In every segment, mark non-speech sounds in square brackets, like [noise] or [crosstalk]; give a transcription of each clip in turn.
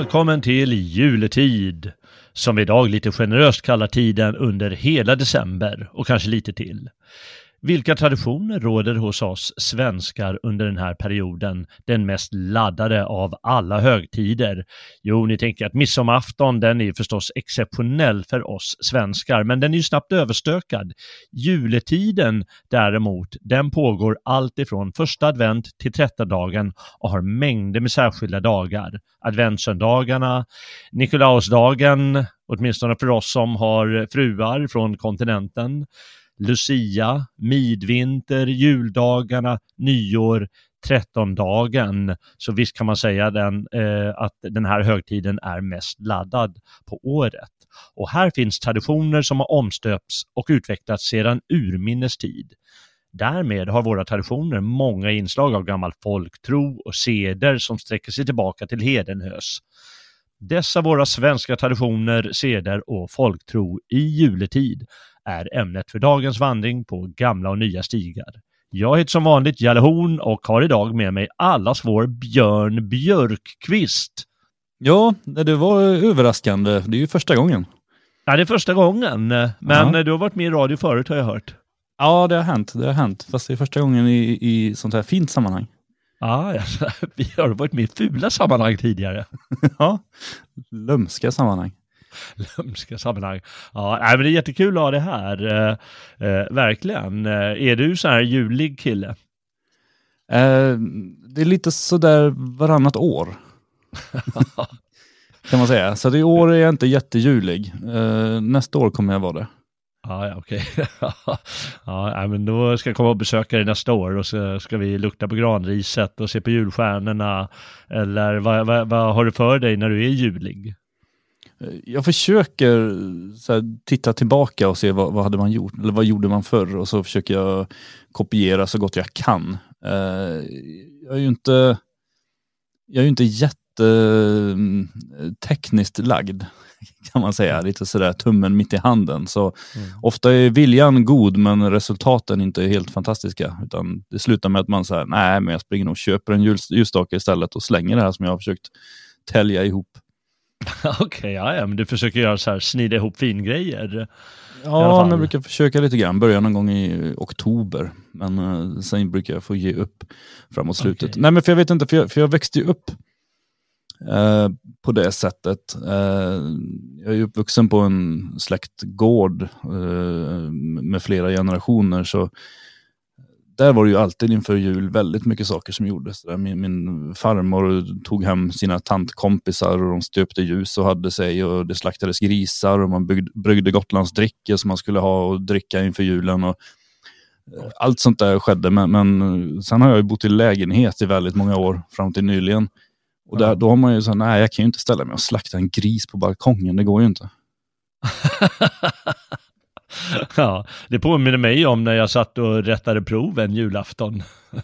Välkommen till juletid, som vi idag lite generöst kallar tiden under hela december och kanske lite till. Vilka traditioner råder hos oss svenskar under den här perioden, den mest laddade av alla högtider? Jo, ni tänker att midsommarafton, den är förstås exceptionell för oss svenskar, men den är ju snabbt överstökad. Juletiden däremot, den pågår allt ifrån första advent till trettondagen och har mängder med särskilda dagar. Adventssöndagarna, Nikolausdagen, åtminstone för oss som har fruar från kontinenten, Lucia, midvinter, juldagarna, nyår, trettondagen. Så visst kan man säga den, eh, att den här högtiden är mest laddad på året. Och här finns traditioner som har omstöpts och utvecklats sedan urminnes tid. Därmed har våra traditioner många inslag av gammal folktro och seder som sträcker sig tillbaka till hedenhös. Dessa våra svenska traditioner, seder och folktro i juletid är ämnet för dagens vandring på gamla och nya stigar. Jag heter som vanligt Jalle Horn och har idag med mig allas vår Björn Björkqvist. Ja, det var överraskande. Det är ju första gången. Ja, det är första gången, men Ja. du har varit med i radio förut har jag hört. Ja, det har hänt. Det har hänt. Fast det är första gången i, i sånt här fint sammanhang. Ja, ja, [laughs] vi har varit med i fula sammanhang tidigare. ja, lömska sammanhang. [laughs] Lömska sammanhang. Ja, nej, men det är jättekul att ha det här. Eh, eh, verkligen. Eh, är du så här julig kille? Eh, det är lite sådär varannat år. [laughs] kan man säga. Så det i år är jag inte jättejulig. Eh, nästa år kommer jag vara det. Ja, ja okej. [laughs] ja, nej, men då ska jag komma och besöka dig nästa år och så ska vi lukta på granriset och se på julstjärnorna. Eller vad, vad, vad har du för dig när du är julig? Eh, Jag försöker så här, titta tillbaka och se vad, vad hade man gjort, eller vad gjorde man förr och så försöker jag kopiera så gott jag kan. Eh, jag är ju inte, jag är inte jätte mm, lagd [laughs] kan man säga, lite sådär tummen mitt i handen. Så ofta är viljan god men resultaten inte helt fantastiska. Utan det slutar med att man säger nej men jag springer och köper en ljus, ljusstake istället och slänger det här som jag har försökt tälja ihop. [laughs] Okej, ja, ja, men du försöker göra så här, snida ihop fingrejer. Ja, men jag brukar försöka lite grann. Börja någon gång i oktober. Men eh, sen brukar jag få ge upp framåt slutet. Okej. Nej, men för jag vet inte, för jag, för jag växte ju upp eh, på det sättet. Eh, jag är ju uppvuxen på en släktgård eh, med flera generationer. Så där var det ju alltid inför jul väldigt mycket saker som gjordes. Min, min farmor tog hem sina tantkompisar och de stöpte ljus och hade sig och det slaktades grisar och man byggde, bryggde Gotlandsdricka som man skulle ha och dricka inför julen. Och, eh, allt sånt där skedde, men, men sen har jag ju bott i lägenhet i väldigt många år, fram till nyligen. Och där, då har man ju så nej jag kan ju inte ställa mig och slakta en gris på balkongen, det går ju inte. [laughs] [laughs] ja, det påminner mig om när jag satt och rättade prov en julafton. [laughs]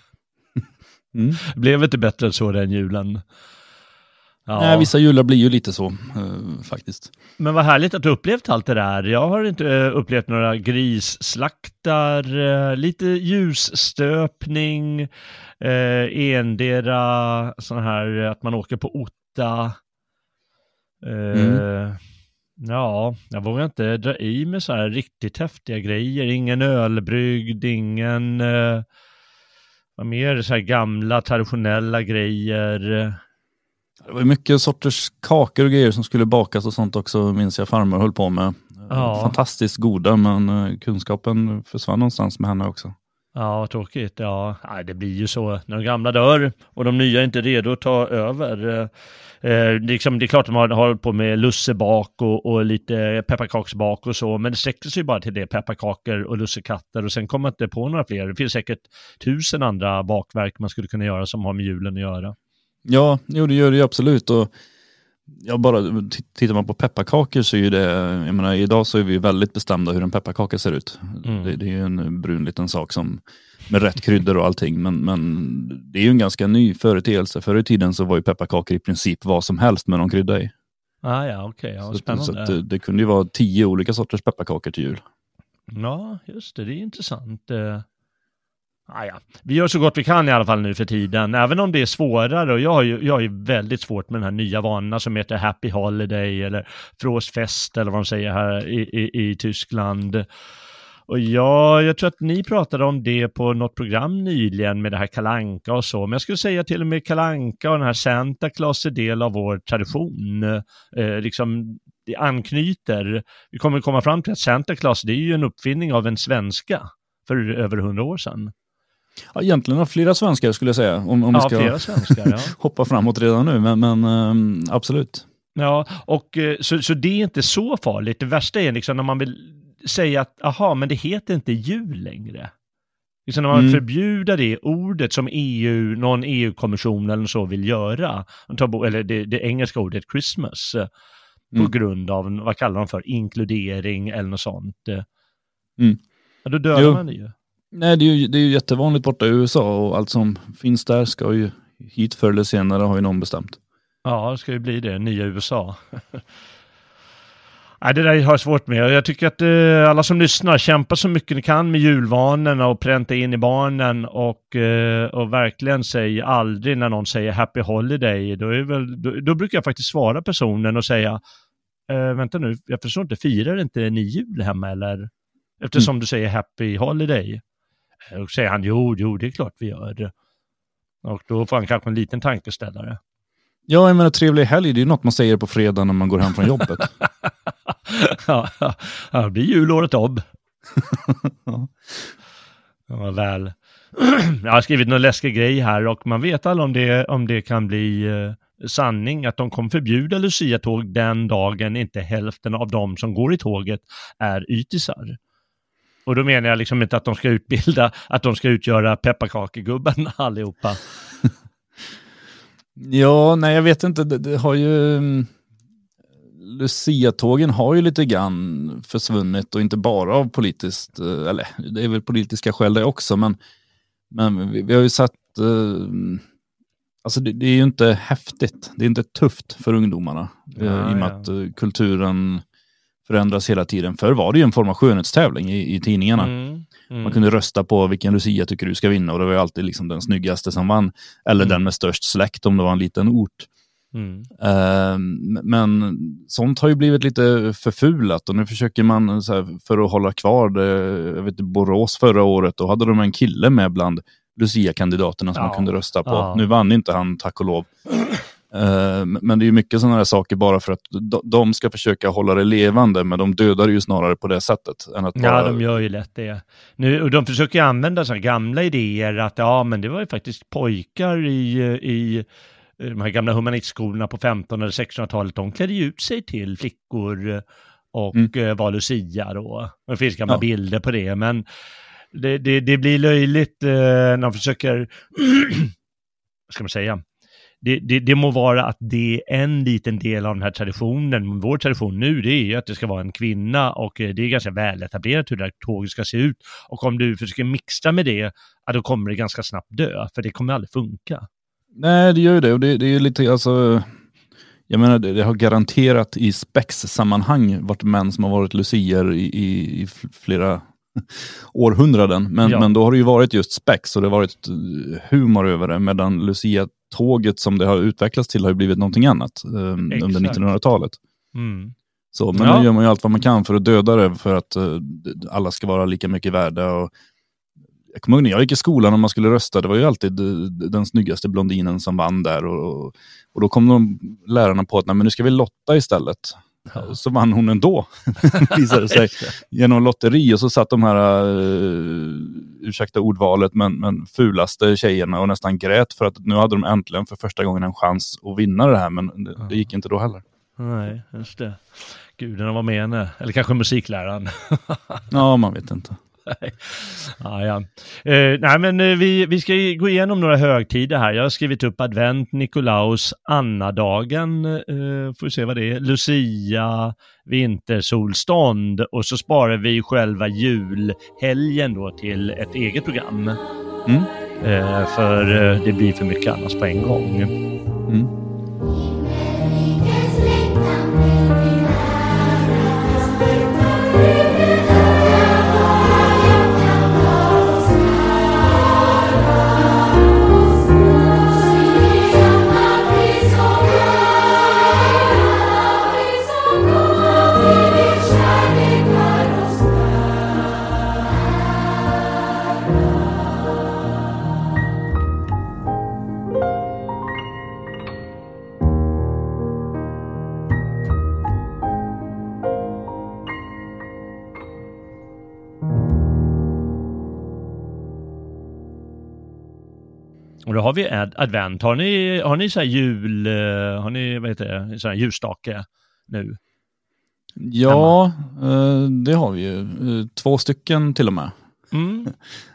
Mm. [laughs] Blev inte bättre än så den julen. Ja. Nej, vissa jular blir ju lite så eh, faktiskt. Men vad härligt att du upplevt allt det där. Jag har inte eh, upplevt några grisslaktar, eh, lite ljusstöpning, eh, endera sån här att man åker på otta. Eh, Mm. Ja, jag vågar inte dra i med så här riktigt häftiga grejer. Ingen ölbrygd, ingen eh, vad mer så här gamla traditionella grejer. Det var ju mycket sorters kakor och grejer som skulle bakas och sånt också, minns jag farmor höll på med. Ja. Fantastiskt goda, men eh, kunskapen försvann någonstans med henne också. Ja, tråkigt. Ja, Nej, det blir ju så när de gamla dör och de nya är inte redo att ta över. Eh, liksom, det är klart att de har hållit på med lussebak och, och lite pepparkaksbak och så, men det sträcker sig bara till det, pepparkakor och lussekatter och sen kommer man inte på några fler. Det finns säkert tusen andra bakverk man skulle kunna göra som har med julen att göra. Ja, jo, det gör det ju absolut. Och Ja, bara tittar man på pepparkakor så är ju det, jag menar idag så är vi väldigt bestämda hur en pepparkaka ser ut. Mm. Det, det, är ju en brun liten sak som med rätt kryddor och allting, men, men det är ju en ganska ny företeelse. Förr i tiden så var ju pepparkakor i princip vad som helst med någon krydda i. Ah, ja, okej, okay. ja, spännande. Så, så det, det, kunde ju vara tio olika sorters pepparkakor till jul. Ja, just det, det är intressant. Ah, ja. Vi gör så gott vi kan i alla fall nu för tiden, även om det är svårare och jag har ju, jag har ju väldigt svårt med de här nya vanorna som heter Happy Holiday eller Frostfest eller vad de säger här i, i, i Tyskland. Och ja, jag tror att ni pratade om det på något program nyligen med det här kalanka och så, men jag skulle säga till och med kalanka och den här Santa Claus är del av vår tradition. Eh, liksom, det anknyter. Vi kommer komma fram till att Santa Claus, det är ju en uppfinning av en svenska för över hundra år sedan. Ja, egentligen av flera svenskar skulle jag säga. Om, om ja, vi ska svenskar, ja. [laughs] hoppa framåt redan nu, men, men um, absolut. Ja, och eh, så, så det är inte så farligt. Det värsta är liksom när man vill säga att, aha, men det heter inte jul längre. Liksom när man mm. förbjuder det ordet som EU, någon EU-kommission eller så vill göra, eller det, det engelska ordet Christmas, eh, mm. på grund av, vad kallar de för, inkludering eller något sånt. Mm. Ja, då dödar jo. man det ju. Nej, det är, ju, det är ju jättevanligt borta i USA och allt som finns där ska ju hit förr eller senare har ju någon bestämt. Ja, det ska ju bli det, nya USA. [laughs] Nej, det där har jag svårt med. Jag tycker att eh, alla som lyssnar kämpar så mycket ni kan med julvanorna och pränta in i barnen och, eh, och verkligen säg aldrig när någon säger Happy Holiday. Då, är väl, då, då brukar jag faktiskt svara personen och säga eh, vänta nu, jag förstår inte, firar inte ni jul hemma eller? Eftersom mm. du säger Happy Holiday. Och säger han jo, jo, det är klart vi gör det. Och då får han kanske en liten tankeställare. Ja, jag menar trevlig helg, det är något man säger på fredag när man går hem från jobbet. [laughs] ja, det blir julåret om. [laughs] ja. ja, väl. [clears throat] Jag har skrivit någon läskig grej här och man vet aldrig om det, om det kan bli eh, sanning att de kommer förbjuda Lucia-tåg den dagen inte hälften av de som går i tåget är ytisar. Och då menar jag liksom inte att de ska utbilda, att de ska utgöra pepparkakegubben [laughs] allihopa. ja, nej jag vet inte, det, det har ju... Mm, Lucia-tågen har ju lite grann försvunnit och inte bara av politiskt, eh, eller det är väl politiska skäl det också, men, men vi, vi har ju sett, eh, alltså det, det, är ju inte häftigt, det är inte tufft för ungdomarna ja, eh, i och med ja. att eh, kulturen förändras hela tiden. Förr var det ju en form av skönhetstävling i, i tidningarna. Mm, mm. Man kunde rösta på vilken Lucia tycker du ska vinna och det var ju alltid liksom den snyggaste som vann. Eller mm. den med störst släkt om det var en liten ort. Uh, men sånt har ju blivit lite förfulat och nu försöker man här, för att hålla kvar det, jag vet Borås förra året, då hade de en kille med bland Lucia-kandidaterna som ja. man kunde rösta på. Ja. Nu vann inte han, tack och lov. Eh, men det är ju mycket sådana här saker bara för att de ska försöka hålla det levande, men de dödar ju snarare på det sättet. Än att bara... Ja, de gör ju lätt det. Nu, och de försöker använda sådana gamla idéer att ja, men det var ju faktiskt pojkar i, i de här gamla humanistskolorna på 1500 eller 1600-talet, de klädde ju ut sig till flickor och mm. Eh, var Lucia då. Det finns gamla ja. bilder på det, men det, det, det blir löjligt eh, när de försöker, [clears throat] vad ska man säga, det, det, det, må vara att det är en liten del av den här traditionen. Vår tradition nu det är ju att det ska vara en kvinna och eh, det är ganska väletablerat hur det här tåget ska se ut. Och om du försöker mixa med det, ja, då kommer det ganska snabbt dö, för det kommer aldrig funka. Nej, det gör ju det. Och det, det är ju lite, alltså, jag menar, det, det har garanterat i spex-sammanhang varit män som har varit lucier i, i, i flera [laughs] århundraden. Men, ja. men då har det ju varit just spex och det har varit humor över det. Medan Lucia-tåget som det har utvecklats till har ju blivit någonting annat um, under 1900-talet. Mm. Så, men ja. nu gör man ju allt vad man kan för att döda det för att uh, alla ska vara lika mycket värda. Och, jag kommer ihåg när jag gick i skolan och man skulle rösta, det var ju alltid den snyggaste blondinen som vann där. Och, och då kom de lärarna på att nej, men nu ska vi lotta istället. [laughs] Så vann hon ändå, [laughs] visade det sig, genom lotteri. Och så satt de här, uh, ursäkta ordvalet, men, men fulaste tjejerna och nästan grät för att nu hade de äntligen för första gången en chans att vinna det här, men det, det gick inte då heller. Nej, just det. Gudarna var med henne, eller kanske musikläraren. [laughs] ja, man vet inte. Ja, ja. Eh, nej, men eh, vi, vi ska gå igenom några högtider här. Jag har skrivit upp advent, Nikolaus, Annadagen, eh, får se vad det är, Lucia, vintersolstånd och så sparar vi själva julhelgen då till ett eget program. Mm. Eh, för eh, det blir för mycket annars på en gång. Mm. Då har vi ad advent. Har ni, har ni så här jul, eh, har ni, vad heter det, så här ljusstake nu? Ja, eh, det har vi ju. Eh, två stycken till och med. Mm.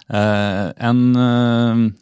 [laughs] en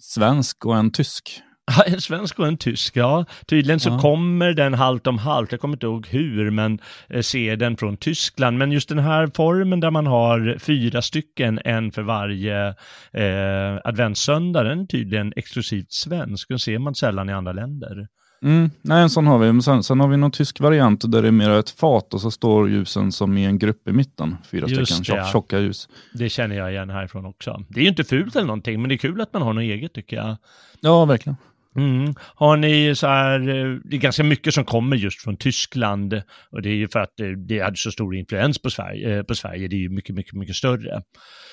svensk och en tysk. En svensk och en tysk, ja. Tydligen så ja. kommer den halvt om halvt, jag kommer inte ihåg hur, men eh, ser den från Tyskland. Men just den här formen där man har fyra stycken, en för varje eh, adventssöndag, den är tydligen exklusivt svensk. Den ser man sällan i andra länder. Mm, nej, en sån har vi. Men sen, sen, har vi någon tysk variant där det är mer ett fat och så står ljusen som i en grupp i mitten. Fyra Just stycken det, tjocka ljus. Det känner jag igen härifrån också. Det är ju inte fult eller någonting, men det är kul att man har något eget tycker jag. Ja, verkligen. Mm. Har ni så här, eh, det är ganska mycket som kommer just från Tyskland och det är ju för att eh, det hade så stor influens på Sverige, eh, på Sverige det är ju mycket, mycket, mycket större.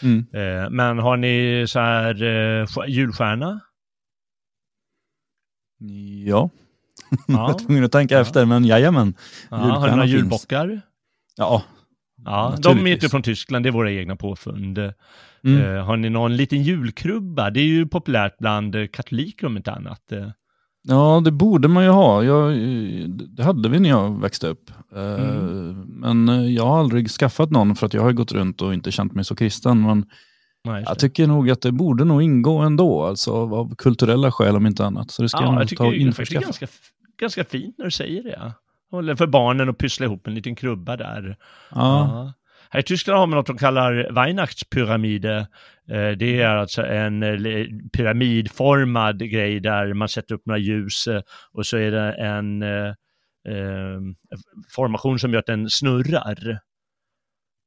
Mm. Men har ni så här julstjärna? Ja, ja. [laughs] jag var tvungen att tänka ja. efter, men jajamän. Ja, har ni några julbockar? Ja, Ja, de är inte från Tyskland, det är våra egna påfund. Mm. Uh, har ni någon liten julkrubba? Det är ju populärt bland uh, katoliker om inte annat. Uh. Ja, det borde man ju ha. Jag, det hade vi när jag växte upp. Mm. Men jag har aldrig skaffat någon för att jag har gått runt och inte känt mig så kristen. Men Nej, jag tycker nog att det borde nog ingå ändå, alltså av kulturella skäl om inte annat. Så det ska ja, jag nog ta och införskaffa. Det är ganska, ganska fint när du säger det. Håller för barnen att pyssla ihop en liten krubba där. Ja. Här i Tyskland har man något de kallar Weihnachtspyramide. Eh, det är alltså en eh, pyramidformad grej där man sätter upp några ljus eh, och så är det en formation som gör att den snurrar.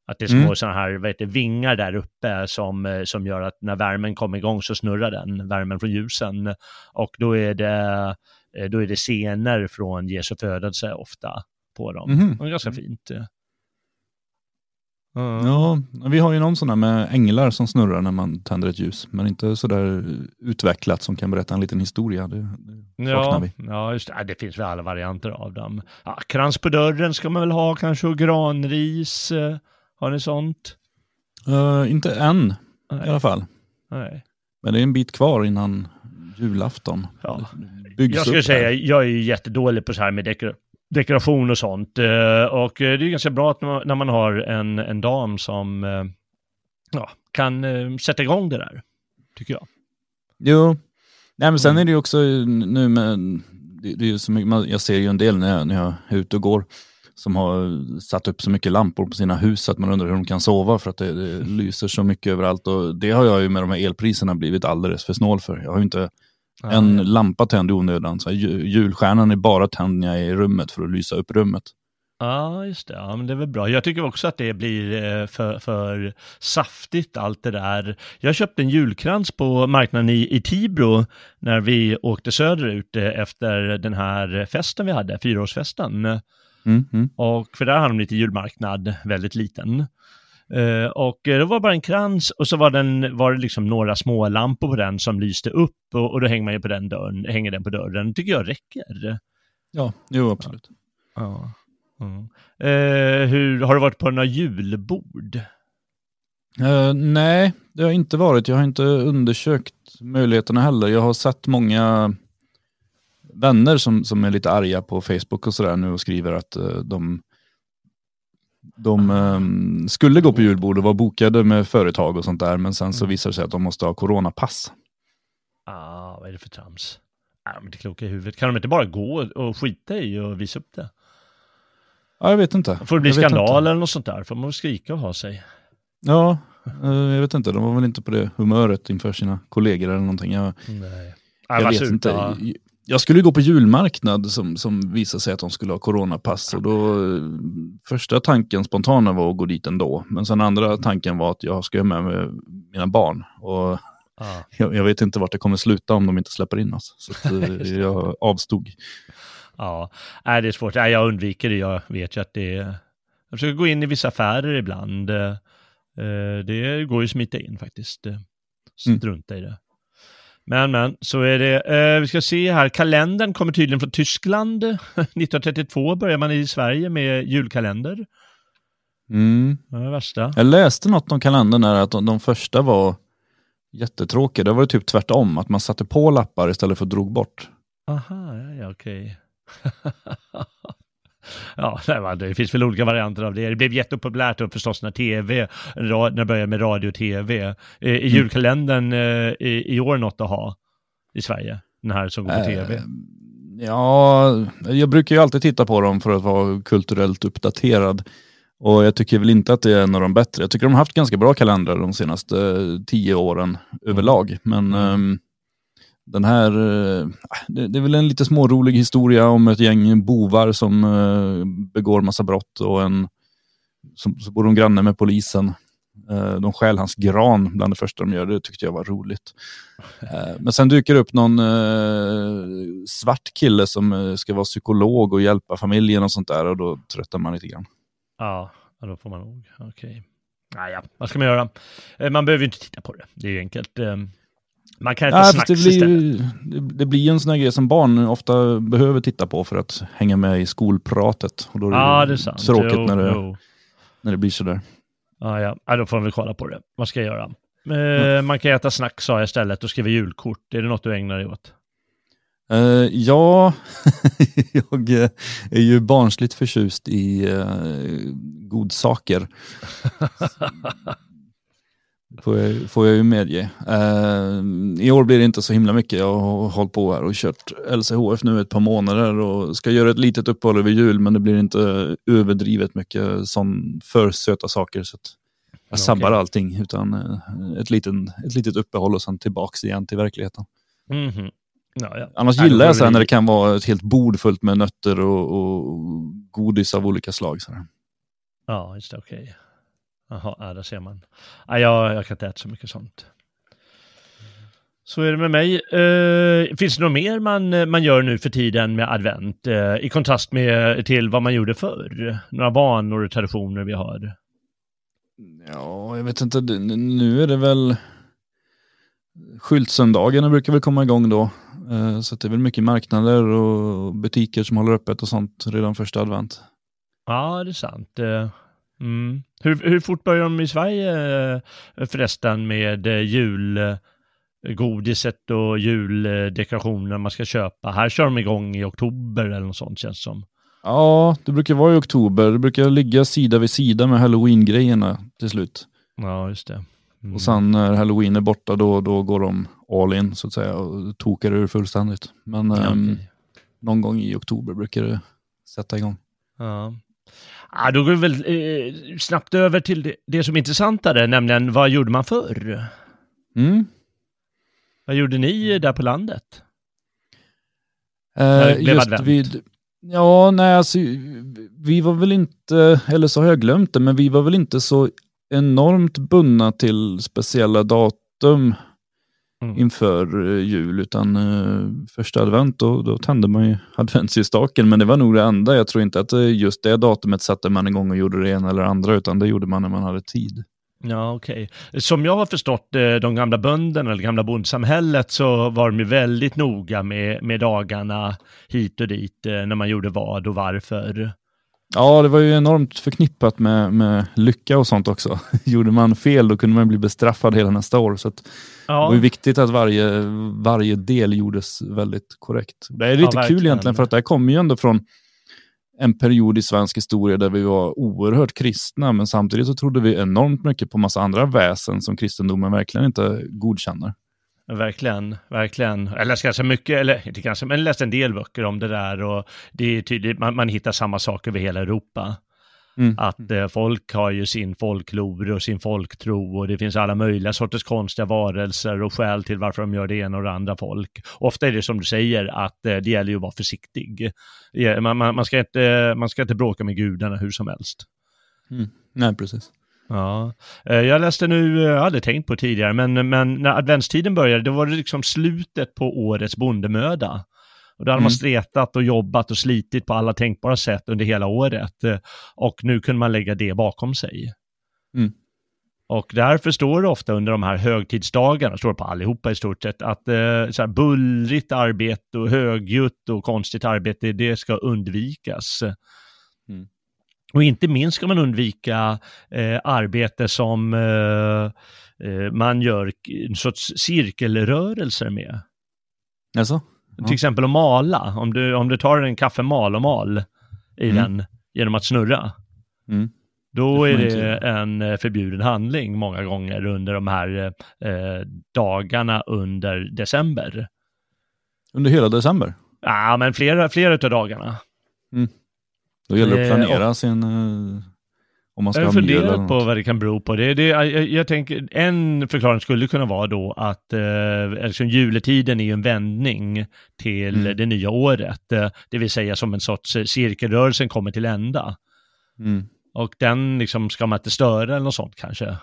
Att det är små mm. sådana här vad heter, vingar där uppe som, som gör att när värmen kommer igång så snurrar den, värmen från ljusen. Och då är det då är det scener från Jesu födelse ofta på dem. Mm. Det är ganska fint. Uh. Ja, vi har ju någon sån här med änglar som snurrar när man tänder ett ljus, men inte så där utvecklat som kan berätta en liten historia. Det, det ja, vi. Ja, just det. Det finns väl alla varianter av dem. Ja, krans på dörren ska man väl ha kanske och granris. Eh, har ni sånt? Uh, inte än Nej. i alla fall. Nej. Men det är en bit kvar innan julafton. Ja Jag skulle säga, jag är ju jättedålig på så här med dekor dekoration och sånt. Eh, och eh, det är ganska bra att när man har en, en dam som eh, ja, kan sätta igång det där, tycker jag. Jo, Nej, men sen mm. är det ju också nu med, det, det är så mycket, jag ser ju en del när jag, när jag är ute och går, som har satt upp så mycket lampor på sina hus att man undrar hur de kan sova för att det, det lyser så mycket överallt. Och det har jag ju med de här elpriserna blivit alldeles för snål för. Jag har ju inte en lampa tänd i onödan. Så julstjärnan är bara tänd när jag är i rummet för att lysa upp rummet. Ja, just det. Ja, men det är väl bra. Jag tycker också att det blir eh, för, för saftigt allt det där. Jag köpte en julkrans på marknaden i, i Tibro när vi åkte söderut eh, efter den här festen vi hade, fyraårsfesten. Mm, mm. Och för där har de lite julmarknad, väldigt liten. Uh, och det var bara en krans och så var, den, var det liksom några små lampor på den som lyste upp och, och då hänger man ju på den dörren, hänger den på dörren. Tycker jag räcker. Ja, jo absolut. Ja. Mm. Eh, hur, har du varit på några julbord? Eh, nej, det har inte varit. Jag har inte undersökt möjligheterna heller. Jag har sett många vänner som, som är lite arga på Facebook och sådär nu och skriver att uh, de, de um, skulle gå på julbord och var bokade med företag och sånt där, men sen så mm. visar det sig att de måste ha coronapass. Ah, vad är det för trams? Ah, de är inte kloka i huvudet. Kan de inte bara gå och skita i och visa upp det? Ja, jag vet inte. Får det bli skandal eller något sånt där? Får man skrika och ha sig? Ja, uh, jag vet inte. De var väl inte på det humöret inför sina kollegor eller någonting. Jag, Nej. jag vet inte jag skulle gå på julmarknad som, som visade sig att de skulle ha coronapass. Och då, första tanken spontana var att gå dit ändå. Men sen andra tanken var att jag ska med mig mina barn. Och ah. [laughs] jag, jag, vet inte vart det kommer sluta om de inte släpper in oss. Så [laughs] eh, jag avstod. Ja, Nej, det är svårt. Nej, jag undviker det. Jag vet ju att det är... Jag försöker gå in i vissa affärer ibland. Eh, det går ju att smita in faktiskt. Mm. Strunta mm. i det. Men, men, så är det. Eh, vi ska se här, kalendern kommer tydligen från Tyskland. [laughs] 1932 börjar man i Sverige med julkalender. Mm. Det är värsta. Jag läste något om kalendern här, att de, de första var jättetråkiga. Det var typ tvärtom, att man satte på lappar istället för drog bort. Aha, ja, ja okej. [laughs] Ja, det finns väl olika varianter av det. Det blev jättepopulärt då förstås när tv, när det började med radio och tv. Eh, är mm. julkalendern eh, i år något att ha i Sverige? Den här som går på tv? Eh, ja, jag brukar ju alltid titta på dem för att vara kulturellt uppdaterad. Och jag tycker väl inte att det är en av de bättre. Jag tycker de har haft ganska bra kalendrar de senaste tio åren överlag. Men mm. um, den här, eh, det, det är väl en lite smårolig historia om ett gäng bovar som eh, begår massa brott och en, som, så bor de granne med polisen. Eh, de stjäl hans gran bland det första de gör, det tyckte jag var roligt. Men sen dyker det upp någon svart kille som ska vara psykolog och hjälpa familjen och sånt där och då tröttar man lite grann. Ja, då får man nog, okej. Okay. Naja, vad ska man göra? Man behöver ju inte titta på det, det är ju enkelt. Man kan äta ja, snacks det blir, det, det blir en sån här grej som barn ofta behöver titta på för att hänga med i skolpratet. Och då är det, ja, det är tråkigt jo, när, det, jo. när det blir sådär. Ja, ja. ja, då får vi kolla på det. Vad ska jag göra? Mm. Man kan äta snacks sa jag istället och skriva julkort. Är det något du ägnar dig åt? Uh, ja, [laughs] jag är ju barnsligt förtjust i uh, godsaker. [laughs] Får jag, får jag ju medge. Uh, I år blir det inte så himla mycket. Jag har hållit på här och kört LCHF nu ett par månader och ska göra ett litet uppehåll över jul men det blir inte överdrivet mycket sån för söta saker. Så jag sabbar okay. allting utan uh, ett, liten, ett litet uppehåll och sen tillbaks igen till verkligheten. Mm -hmm. ja, ja. Annars gillar jag så när det kan vara ett helt bord fullt med nötter och, och godis av olika slag. Så Ja, just det, okej. Okay. Jaha, ja, där ser man. Ja, jag, jag kan inte äta så mycket sånt. Så är det med mig. Uh, finns det något mer man, man gör nu för tiden med advent uh, i kontrast med, till vad man gjorde förr? Några vanor och traditioner vi har? Ja, jag vet inte. Nu är det väl skyltsöndagarna brukar väl komma igång då. Uh, så det är väl mycket marknader och butiker som håller öppet och sånt redan första advent. Ja, det är sant. Mm. Hur, hur fort börjar de i Sverige eh, förresten med eh, julgodiset och juldekorationer man ska köpa? Här kör de igång i oktober eller något sånt känns som. Ja, det brukar vara i oktober. Det brukar ligga sida vid sida med halloween-grejerna till slut. Ja, just det. Mm. Och sen när halloween är borta då, då går de all in så att säga och tokar ur fullständigt. Men ja, um, okay. någon gång i oktober brukar det sätta igång. Ja. Ja, då går vi väl eh, snabbt över till det, det, som är intressantare, nämligen vad gjorde man förr? Mm. Vad gjorde ni där på landet? Eh, just advent? vid, ja, nej, alltså, vi var väl inte, eller så har jag glömt det, men vi var väl inte så enormt bundna till speciella datum mm. inför uh, jul, utan uh, första advent, då, då tände man ju adventsljusstaken. Men det var nog det enda. Jag tror inte att uh, just det datumet satte man igång och gjorde det ena eller andra, utan det gjorde man när man hade tid. Ja, okej. Okay. Som jag har förstått de gamla bönderna, eller gamla bondsamhället, så var de ju väldigt noga med, med dagarna hit och dit, när man gjorde vad och varför. Ja, det var ju enormt förknippat med, med lycka och sånt också. [laughs] Gjorde man fel då kunde man bli bestraffad hela nästa år. Så ja. det var ju viktigt att varje, varje del gjordes väldigt korrekt. Det är lite ja, kul egentligen för att det här kommer ju ändå från en period i svensk historia där vi var oerhört kristna, men samtidigt så trodde vi enormt mycket på massa andra väsen som kristendomen verkligen inte godkänner. Verkligen, verkligen. Jag läste ganska mycket, eller inte ganska, men läste en del böcker om det där och det är tydligt, man, man hittar samma saker över hela Europa. Mm. Att eh, folk har ju sin folklore och sin folktro och det finns alla möjliga sorters konstiga varelser och skäl till varför de gör det ena och det andra folk. Ofta är det som du säger att eh, det gäller ju att vara försiktig. Man, man, man, ska inte, man ska inte bråka med gudarna hur som helst. Mm. Nej, precis. Ja, eh, jag läste nu, jag hade tänkt på tidigare, men, men när adventstiden började, då var det liksom slutet på årets bondemöda. Och då hade mm. man stretat och jobbat och slitit på alla tänkbara sätt under hela året. Eh, och nu kunde man lägga det bakom sig. Mm. Och därför står det ofta under de här högtidsdagarna, står det på allihopa i stort sett, att eh, så här bullrigt arbete och högljutt och konstigt arbete, det ska undvikas. Mm. Och inte minst ska man undvika eh, arbete som eh, eh, man gör en sorts cirkelrörelser med. Alltså? Ja. Till exempel att mala, om du, om du tar en kaffemal och mal i mm. den genom att snurra. Mm. Då det är det en eh, förbjuden handling många gånger under de här eh, dagarna under december. Under hela december? Ja, men flera, flera av dagarna. Mm. Då gäller det att eh, planera och, sin... Eh, om man ska jag har funderat på vad det kan bero på. Det, det, jag, jag, tänker, en förklaring skulle kunna vara då att eh, liksom juletiden är en vändning till mm. det nya året. Eh, det vill säga som en sorts cirkelrörelsen kommer till ända. Mm. Och den liksom ska man inte störa eller något sånt kanske.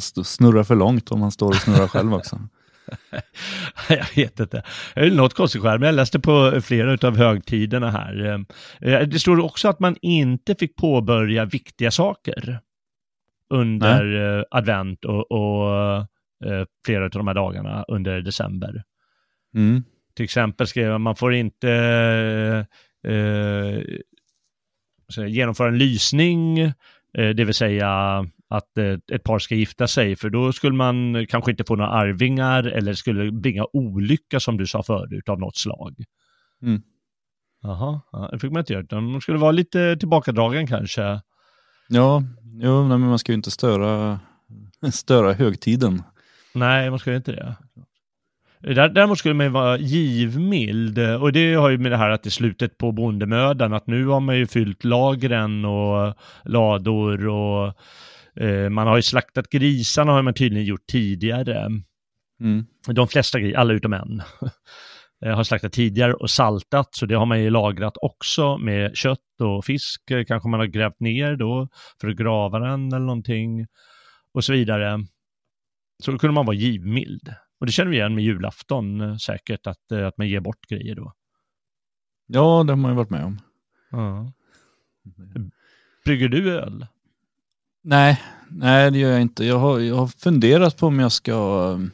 [laughs] Snurra för långt om man står och snurrar själv också. [laughs] jag vet inte. Det är något konstigt men jag läste på flera av högtiderna här. Eh, det står också att man inte fick påbörja viktiga saker under Nej. Eh, advent och, och eh, flera av de här dagarna under december. Mm. Till exempel skrev man, man får inte eh, genomföra en lysning, det vill säga att eh, ett par ska gifta sig, för då skulle man kanske inte få några arvingar eller skulle bringa olycka som du sa förut av något slag. Mm. Jaha, ja, det fick man inte göra, utan man skulle vara lite tillbakadragen kanske. Ja, jo, men man ska ju inte störa, störa högtiden. Nej, man ska ju inte det. Däremot skulle man vara givmild och det har ju med det här att det är slutet på bondemödan, att nu har man ju fyllt lagren och lador och man har ju slaktat grisarna har man tydligen gjort tidigare. Mm. De flesta grisar, alla utom en, [laughs] eh, har slaktat tidigare och saltat, så det har man ju lagrat också med kött och fisk, eh, kanske man har grävt ner då för att grava den eller någonting och så vidare. Så då kunde man vara givmild. Och det känner vi igen med julafton säkert, att, att man ger bort grejer då. Ja, det har man ju varit med om. Ja. Brygger du öl? Nej, nej det gör jag inte. Jag har, jag har funderat på om jag ska um,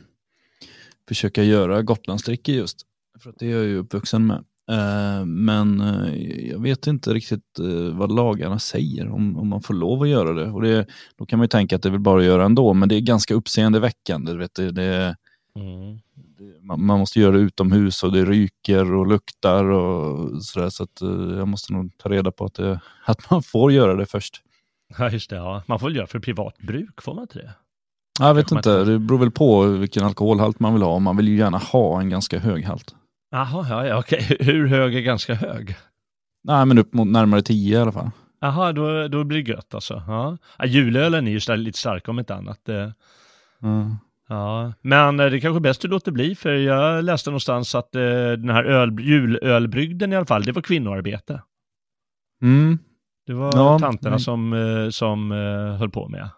försöka göra Gotlandsdricka just. För att det är jag ju uppvuxen med. Uh, men uh, jag vet inte riktigt uh, vad lagarna säger om, om man får lov att göra det. Och det, Då kan man ju tänka att det är väl bara att göra ändå, men det är ganska uppseendeväckande. Vet du, det, mm. det man, man, måste göra det utomhus och det ryker och luktar och sådär. Så att, jag måste nog ta reda på att, det, att man får göra det först. Ja, just det. Ja. Man får väl göra för privat bruk, får man inte det? Jag vet inte, det beror väl på vilken alkoholhalt man vill ha. Man vill ju gärna ha en ganska hög halt. Jaha, ja, ja, okej. Hur hög är ganska hög? Nej, men upp mot närmare 10 i alla fall. Jaha, då, då blir det gött alltså. Ja. Ja, julölen är ju lite stark om inte annat. Mm. Ja, men det är kanske är bäst du låter bli, för jag läste någonstans att eh, den här öl, julölbrygden i alla fall, det var kvinnoarbete. Mm, det var ja, tanterna men... som, eh, som eh, höll på med.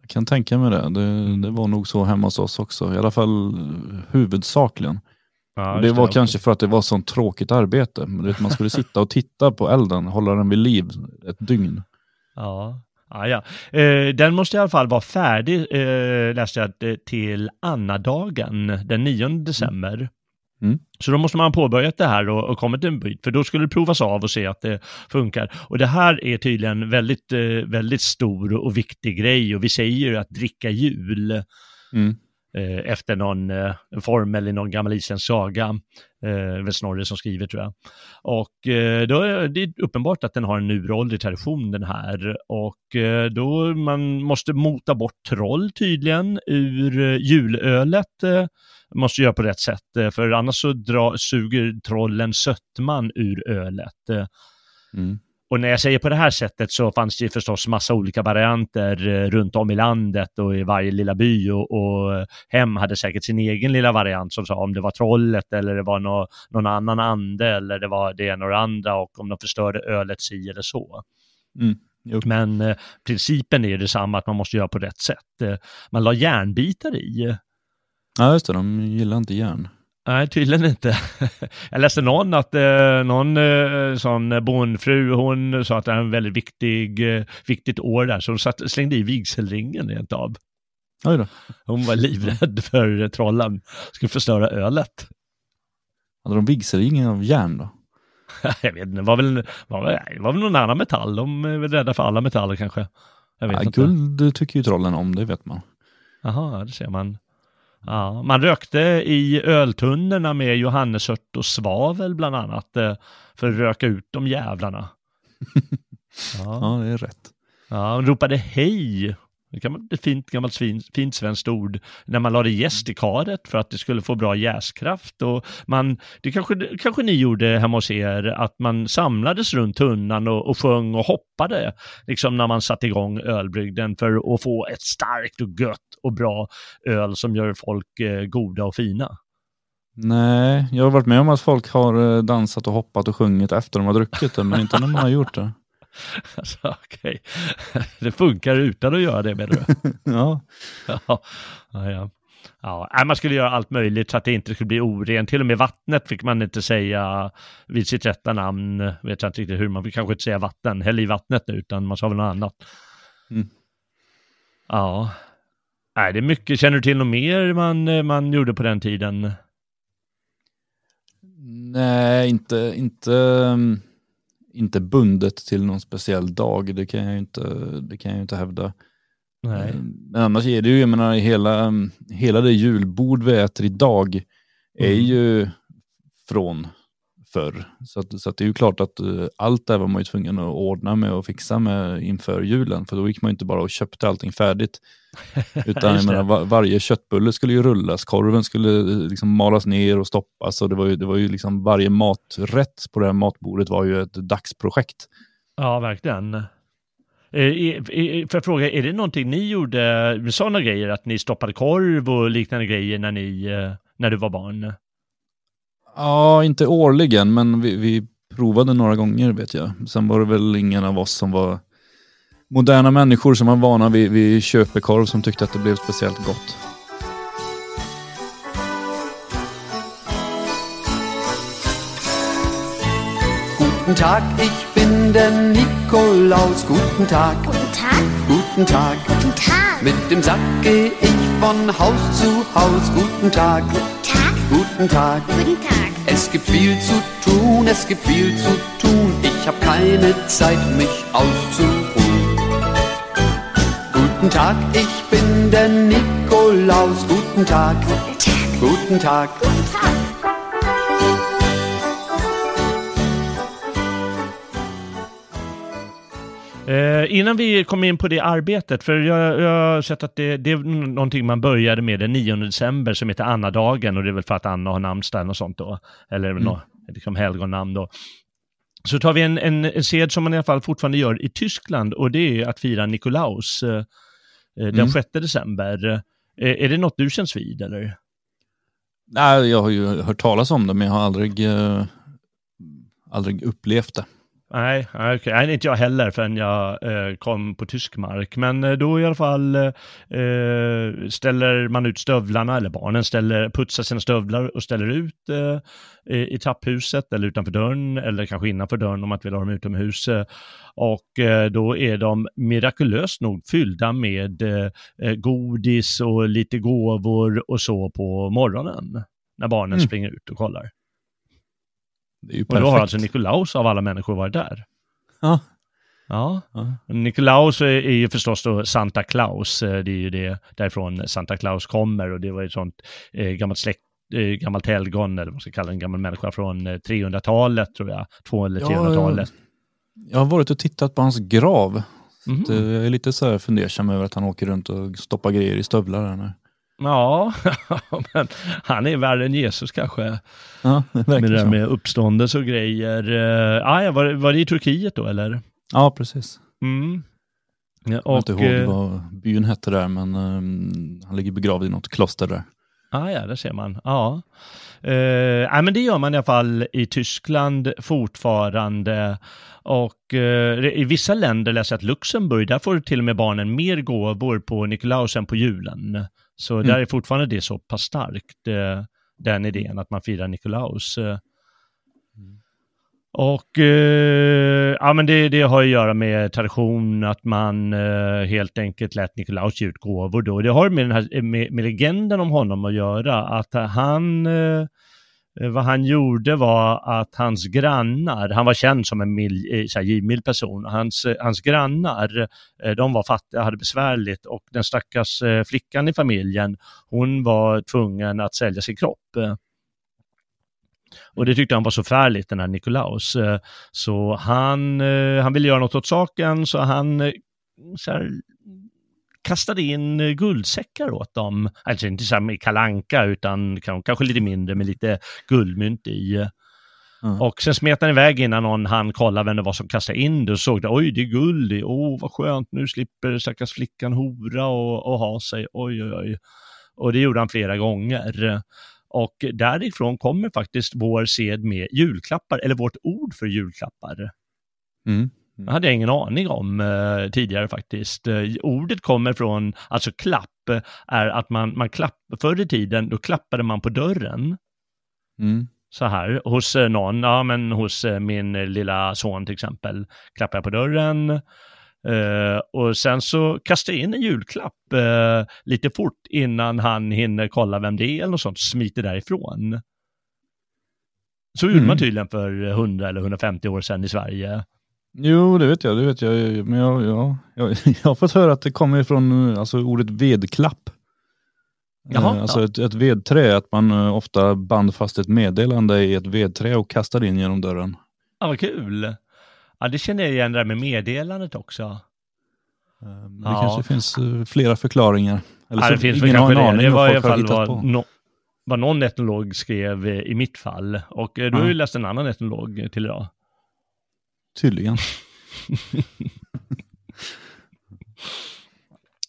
Jag kan tänka mig det. det. Det var nog så hemma hos oss också, i alla fall huvudsakligen. Ja, det var det. kanske för att det var sånt tråkigt arbete. Man skulle sitta och titta på elden, hålla den vid liv ett dygn. Ja, ja, ja. Eh, den måste i alla fall vara färdig, eh, läste jag, till Annadagen den 9 december. Mm. Så då måste man ha påbörjat det här och, och kommit en bit, för då skulle det provas av och se att det funkar. Och det här är tydligen väldigt, eh, väldigt stor och viktig grej och vi säger ju att dricka jul Mm. eh, efter någon eh, formel i någon gammal isländsk saga. Eh, väl Snorre som skriver tror jag. Och eh, då är det uppenbart att den har en uråldrig tradition den här. Och eh, då man måste mota bort troll tydligen ur eh, julölet. Måste göra på rätt sätt, eh, för annars så dra, suger trollen sötman ur ölet. Eh, Mm. och när jag säger på det här sättet så fanns det förstås massa olika varianter eh, runt om i landet och i varje lilla by och, och hem hade säkert sin egen lilla variant som sa om det var trollet eller det var nå, någon annan ande eller det var det ena och det andra och om de förstörde ölet si eller så. Mm. Men eh, principen är detsamma att man måste göra på rätt sätt. Man la järnbitar i. Ja, just det. De gillar inte järn. Nej, tydligen inte. [laughs] Jag läste någon att eh, någon eh, sån bondfru, hon sa att det är en väldigt viktig, eh, viktigt år där, så hon satt, slängde i vigselringen rent av. Oj då. Hon var livrädd för trollen, skulle förstöra ölet. Hade de vigselringen av järn då? [laughs] Jag vet inte, det var väl, var, väl- var väl någon annan metall, de är väl rädda för alla metaller kanske. Jag vet Ja, inte. guld tycker ju trollen om, det vet man. Jaha, det ser man. Ja, man rökte i öltunnorna med johannesört och svavel bland annat eh, för att röka ut de jävlarna. [laughs] Ja, Ja, det är rätt. ja man ropade hej. Det kan vara ett fint gammalt fint, fint svenskt ord när man lade jäst i karet för att det skulle få bra jäskraft. Och man, det kanske, kanske ni gjorde hemma hos er, att man samlades runt tunnan och, och sjöng och hoppade liksom när man satte igång ölbrygden för att få ett starkt och gött och bra öl som gör folk eh, goda och fina. Nej, jag har varit med om att folk har eh, dansat och hoppat och sjungit efter de har druckit det, men inte när man har gjort det. [laughs] Alltså, okej. [laughs] Det funkar utan att göra det menar du? [laughs] Ja, Ja, ja, ja. Man skulle göra allt möjligt så att det inte skulle bli orent. Till och med vattnet fick man inte säga vid sitt rätta namn. Vet jag inte riktigt hur. Man fick kanske inte säga vatten, häll i vattnet nu, utan man sa väl något annat. Mm. Ja. Nej, det är mycket. Känner du till något mer man, man gjorde på den tiden? nej, inte, inte, mm, inte bundet till någon speciell dag. Det kan jag ju inte, det kan jag inte hävda. Nej. Eh, Men annars är det ju, jag menar, hela, mm, hela det julbord vi äter idag är Mm. ju från förr. Så, att, så att det är ju klart att eh, allt det var man ju tvungen att ordna med och fixa med inför julen. För då gick man ju inte bara och köpte allting färdigt. [laughs] Utan jag menar, var, varje köttbulle skulle ju rullas, korven skulle eh, liksom malas ner och stoppas. Och det var ju, det var ju liksom varje maträtt på det här matbordet var ju ett dagsprojekt. Ja, verkligen. Eh, Får jag fråga, är det någonting ni gjorde sådana grejer, att ni stoppade korv och liknande grejer när, ni, när du var barn? Ja, inte årligen, men vi, vi provade några gånger vet jag. Sen var det väl ingen av oss som var moderna människor som var vana vid, vid köpekorv som tyckte att det blev speciellt gott. Guten Tag, ich bin der Nikolaus. Guten Tag, Guten Tag, guten Tag. guten Tag, Mit dem Sack geh ich von Haus zu Haus. Guten Tag, Tag, guten Tag. guten Tag. Es gibt viel zu tun, es gibt viel zu tun. Ich hab keine Zeit, mich auszuruhen. Guten Tag, ich bin der Nikolaus. Guten Tag, Guten Tag, guten Tag. Eh, innan vi kommer in på det arbetet, för jag, jag har sett att det, det är någonting man började med den 9 december som heter Anna-dagen och det är väl för att Anna har namnsdag och sånt då, eller mm. något, liksom helgonnamn då. Så tar vi en, en, en sed som man i alla fall fortfarande gör i Tyskland och det är att fira Nikolaus eh, eh, den Mm. 6 december. Eh, är det något du känns vid eller? Nej, jag har ju hört talas om det, men jag har aldrig, eh, aldrig upplevt det. Nej, okej. nej, inte jag heller förrän jag eh, kom på tysk mark. Men eh, då i alla fall eh, ställer man ut stövlarna, eller barnen ställer, putsar sina stövlar och ställer ut eh, i, i trapphuset eller utanför dörren eller kanske innanför dörren om man vill ha dem utomhus. Och eh, då är de mirakulöst nog fyllda med eh, godis och lite gåvor och så på morgonen när barnen Mm. springer ut och kollar. Det är ju Och då har perfekt. alltså Nikolaus av alla människor varit där. Ja. Ja, Ja. Nikolaus är är ju förstås då Santa Claus. Eh, Det är ju det därifrån Santa Claus kommer och det var ju ett sånt eh, gammalt släkt eh, gammalt helgon, eller vad man ska kalla en gammal människa från eh, 300-talet tror jag, 200 eller Ja, 300-talet. Jag har varit och tittat på hans grav. Det- Jag är lite så här fundersam över att han åker runt och stoppar grejer i stövlar. Där nu. Ja, [laughs] men han är värre än Jesus kanske. Ja, det Med det där med uppståndelse och grejer. Eh, ah, ja, var, var det i Turkiet då eller? Ja, precis. Mm. Ja, Jag kommer och, inte ihåg eh, vad byn hette där, men ehm, han ligger begravd i något kloster där. Ah, ja, där ser man. Ja. Eh, nej, men det gör man i alla fall i Tyskland fortfarande. Och eh, i vissa länder läser jag att Luxemburg, där får till och med barnen mer gåvor på Nikolaus än på julen. Så Mm. där är fortfarande det så pass starkt, eh, den idén att man firar Nikolaus. Eh, Och eh, ja, men det, det har att göra med tradition att man eh, helt enkelt lät Nikolaus ge ut gåvor då. Det har med, den här, med, med legenden om honom att göra. Att han, eh, Eh, vad han gjorde var att hans grannar, han var känd som en eh, så här, givmild person, hans, eh, hans grannar, de var fattiga, hade besvärligt och den stackars flickan i familjen, hon var tvungen att sälja sin kropp. Och det tyckte han var så färligt, den här Nikolaus. Så han, han ville göra något åt saken, så han så här, kastade in eh, guldsäckar åt dem. Alltså inte här med kalanka utan kan- kanske lite mindre med lite guldmynt i. Ja. Och sen smet han iväg innan någon han kolla vem det var som kastade in det och såg det. Oj, det är guld i. Åh, vad skönt. Nu slipper stackars flickan hora och, och ha sig. Oj, oj, oj. Och det gjorde han flera gånger. Och därifrån kommer faktiskt vår sed med julklappar, eller vårt ord för julklappar. Mm. Det hade jag ingen aning om eh, tidigare faktiskt. Eh, ordet kommer från, alltså klapp, eh, är att man, man klapp, förr i tiden då klappade man på dörren Mm. så här hos eh, någon, ja men hos eh, min lilla son till exempel, klappar jag på dörren eh, och sen så kastar jag in en julklapp eh, lite fort innan han hinner kolla vem det är eller något sånt, smiter därifrån. Så gjorde Mm. man tydligen för 100 eller 150 år sedan i Sverige. Jo, det vet jag. Det vet jag. Men jag, ja, jag, [laughs] jag har fått höra att det kommer från alltså, ordet vedklapp. Jaha, Eh, alltså ja. ett, ett vedträ, att man eh, ofta band fast ett meddelande i ett vedträ och kastade in genom dörren. Ja, vad kul. Ja, det känner jag igen det där med meddelandet också. Eh, Men Ja. Det kanske finns flera förklaringar. Eller Ja, så det finns ingen har en det. aning Det vad var i alla fall vad, no, vad någon etnolog skrev i mitt fall. Och du har ju läst en annan etnolog till idag. Tydligen. [laughs]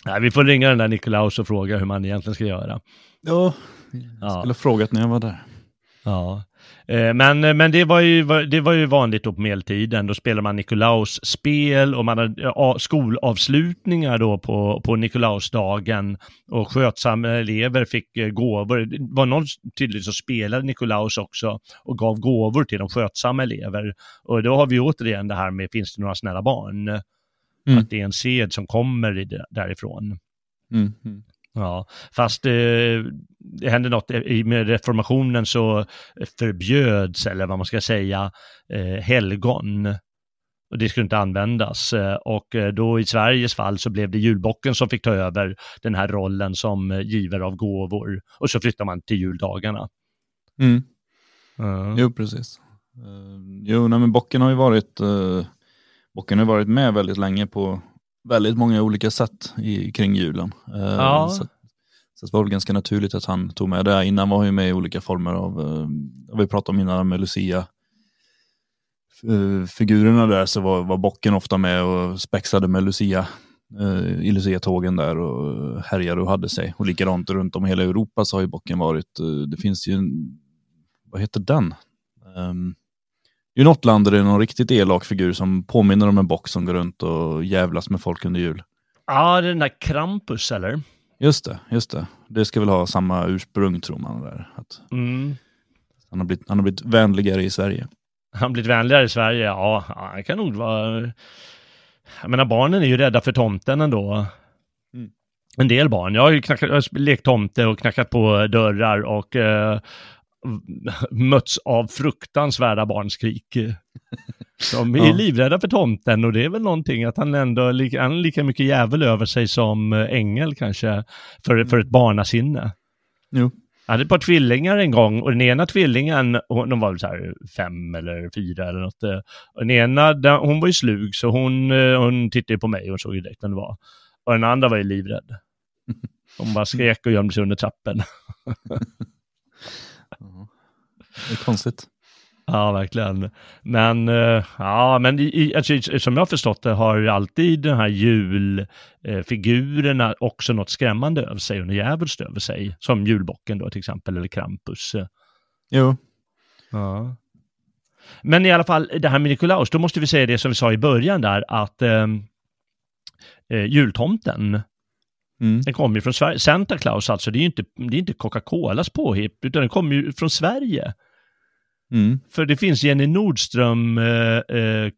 Nej, vi får ringa den där Nikolaus och fråga hur man egentligen ska göra. Ja, jag Ja. skulle ha frågat när jag var där. Ja. Eh, Men, men det, var ju, det var ju vanligt då på medeltiden. Då spelade man Nikolaus spel och man hade skolavslutningar då på, på Nikolausdagen. Och skötsamma elever fick eh, gåvor. Det var någon tydligt som spelade Nikolaus också och gav gåvor till de skötsamma elever. Och då har vi återigen det här med finns det några snälla barn? Mm. Att det är en sed som kommer därifrån. Mm. Ja, fast eh, det hände något i med reformationen så förbjöds, eller vad man ska säga, eh, helgon. Och det skulle inte användas. Eh, Och eh, då i Sveriges fall så blev det julbocken som fick ta över den här rollen som eh, givare av gåvor. Och så flyttar man till juldagarna. Mm. Ja. Jo, precis. Uh, jo, nej, men bocken har ju varit, uh, bocken har varit med väldigt länge på väldigt många olika sätt i, kring julen. Eh, Ja. Så, så det var väl ganska naturligt att han tog med det. Innan var han ju med i olika former av, uh, vi pratade om innan med Lucia, eh, figurerna där så var, var bocken ofta med och spexade med Lucia eh, i Lucia-tågen där och härjade och hade sig. Och likadant runt om hela Europa så har ju bocken varit, eh, det finns ju en, vad heter den? Um, är något land där det är någon riktigt elak figur som påminner om en bock som går runt och jävlas med folk under jul. ja, det är den där Krampus eller? Just det, just det. Det ska väl ha samma ursprung tror man. Där. Att Mm. han, har blivit, han har blivit vänligare i Sverige. Han har blivit vänligare i Sverige, ja, ja, han kan nog vara... Jag menar barnen är ju rädda för tomten ändå. Mm. En del barn. Jag har ju knackat, jag har lekt tomte och knackat på dörrar och eh, [laughs] mötts av fruktansvärda barnskrik. [laughs] De är Ja. livrädda för tomten och det är väl någonting att han ändå han är lika mycket jävel över sig som eh, ängel kanske för, för ett barnasinne. Jo. Jag hade ett par tvillingar en gång och den ena tvillingen, hon- de var väl så här fem eller fyra eller något. eh, Och den ena, hon var ju slug så hon, eh, hon tittade på mig och såg ju direkt vem det var. Och den andra var ju livrädd. [laughs] Hon bara skrek och gömde sig under trappen. Det är konstigt. Ja, verkligen. Men, eh, ja, men i, i, alltså, som jag har förstått det har alltid de här julfigurerna också något skrämmande över sig och något djävulskt över sig. Som julbocken då till exempel, eller Krampus. Jo. Ja. Men i alla fall, det här med Nikolaus, då måste vi säga det som vi sa i början där, att eh, eh, jultomten, Mm. den kommer ju från Sverige. Santa Claus alltså, det är ju inte, det är inte Coca-Colas påhipp, utan den kommer ju från Sverige. Mm. För det finns Jenny Nordström, eh, eh,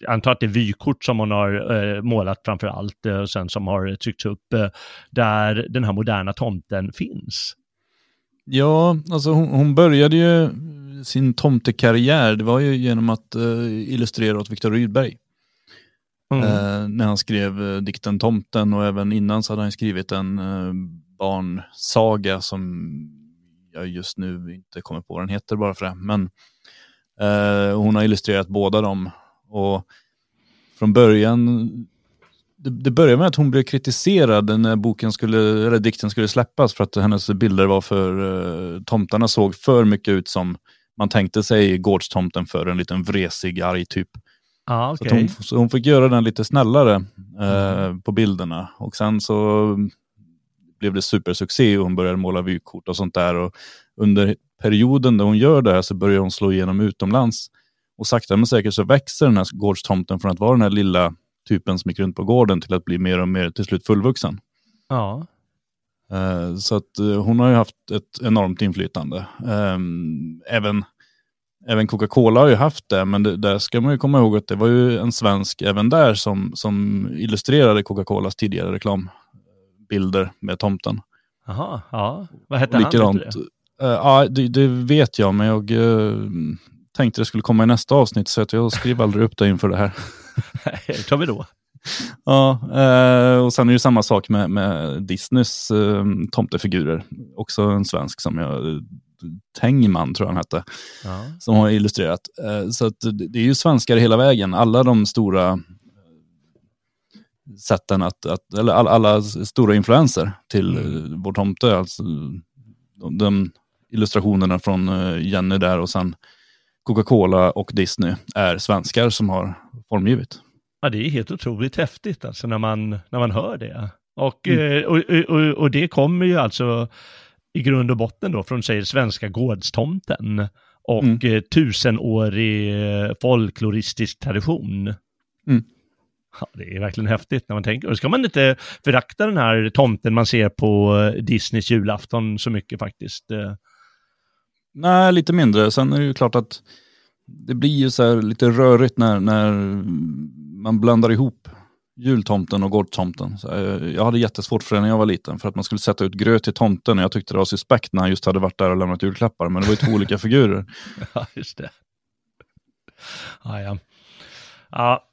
jag antar att det är vykort som hon har eh, målat framför allt, eh, och sen som har tryckts upp, eh, där den här moderna tomten finns. Ja, alltså hon, hon började ju sin tomtekarriär, det var ju genom att eh, illustrera åt Viktor Rydberg. Mm. Eh, när han skrev eh, dikten Tomten och även innan så hade han skrivit en barnsaga som jag just nu inte kommer på vad den heter bara för det. Men eh, hon har illustrerat båda dem och från början det, det började med att hon blev kritiserad när boken skulle, eller dikten skulle släppas för att hennes bilder var för, eh, tomtarna såg för mycket ut som man tänkte sig gårdstomten för en liten vresig, arg typ. Ja, Så, okej. att hon, så hon fick göra den lite snällare eh, på bilderna. Och sen så blev det supersuccé och hon började måla vykort och sånt där. Och under perioden där hon gör det här så börjar hon slå igenom utomlands. Och sakta men säkert så växer den här gårdstomten från att vara den här lilla typen som gick runt på gården till att bli mer och mer till slut fullvuxen. Ja. Eh, Så att eh, hon har ju haft ett enormt inflytande. Ehm, Även, även Coca-Cola har ju haft det, men det, där ska man ju komma ihåg att det var ju en svensk även där som, som illustrerade Coca-Colas tidigare reklambilder med tomten. Jaha, ja. Vad hette han? likadant, eh, ja, det, det vet jag, men jag eh, tänkte det skulle komma i nästa avsnitt, så att jag skriver aldrig upp det inför det här. [laughs] det? tar vi då. Ja, eh, och sen är det samma sak med, med Disneys tomtefigurer. Också en svensk som jag, Tengman tror jag han hette, Ja. som har illustrerat. Så det, är ju svenskar hela vägen. Alla de stora sätten att, att eller alla, alla stora influenser till mm. vår tomte. Alltså, de, de illustrationerna från eh, Jenny där och sen Coca-Cola och Disney är svenskar som har formgivit. Ja, det är helt otroligt häftigt alltså när man, när man hör det. Och, Mm. eh, och, och, och det kommer ju alltså i grund och botten då från säger svenska gårdstomten och Mm. eh, tusenårig eh, folkloristisk tradition. Mm. Ja, det är verkligen häftigt när man tänker. Och ska man inte förakta den här tomten man ser på eh, Disneys julafton så mycket faktiskt. eh. Nej, lite mindre. Sen är det ju klart att det blir ju så här lite rörigt när, när man blandar ihop jultomten och gårdstomten. Så jag, hade jättesvårt för det när jag var liten, för att man skulle sätta ut gröt till tomten och jag tyckte det var suspekt när han just hade varit där och lämnat julklappar, men det var ju två olika figurer. [laughs] Ja, just det. Ja, ja. ja.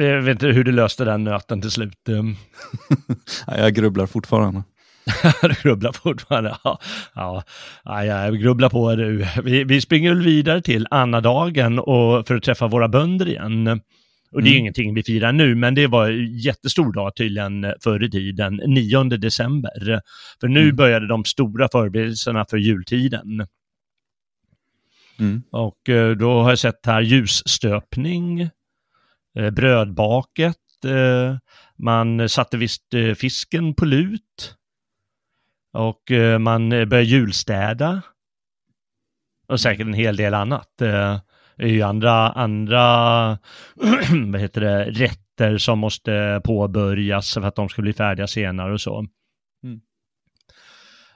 Jag vet inte hur du löste den nöten till slut. [laughs] Nej, jag grubblar fortfarande. [laughs] Du grubblar fortfarande. Ja, ja. ja jag grubblar på det. Vi, vi springer väl vidare till Annadagen och för att träffa våra bönder igen. Och det är Mm. ingenting vi firar nu, men det var en jättestor dag tydligen förr i tiden, 9 december. För nu Mm. började de stora förberedelserna för jultiden. Mm. Och eh, då har jag sett här ljusstöpning, eh, brödbaket, eh, man satte visst eh, fisken på lut och eh, man eh, började julstäda och säkert en hel del annat. Eh, Det är ju andra, andra [clears throat] vad heter det, rätter som måste påbörjas för att de ska bli färdiga senare och så. Mm.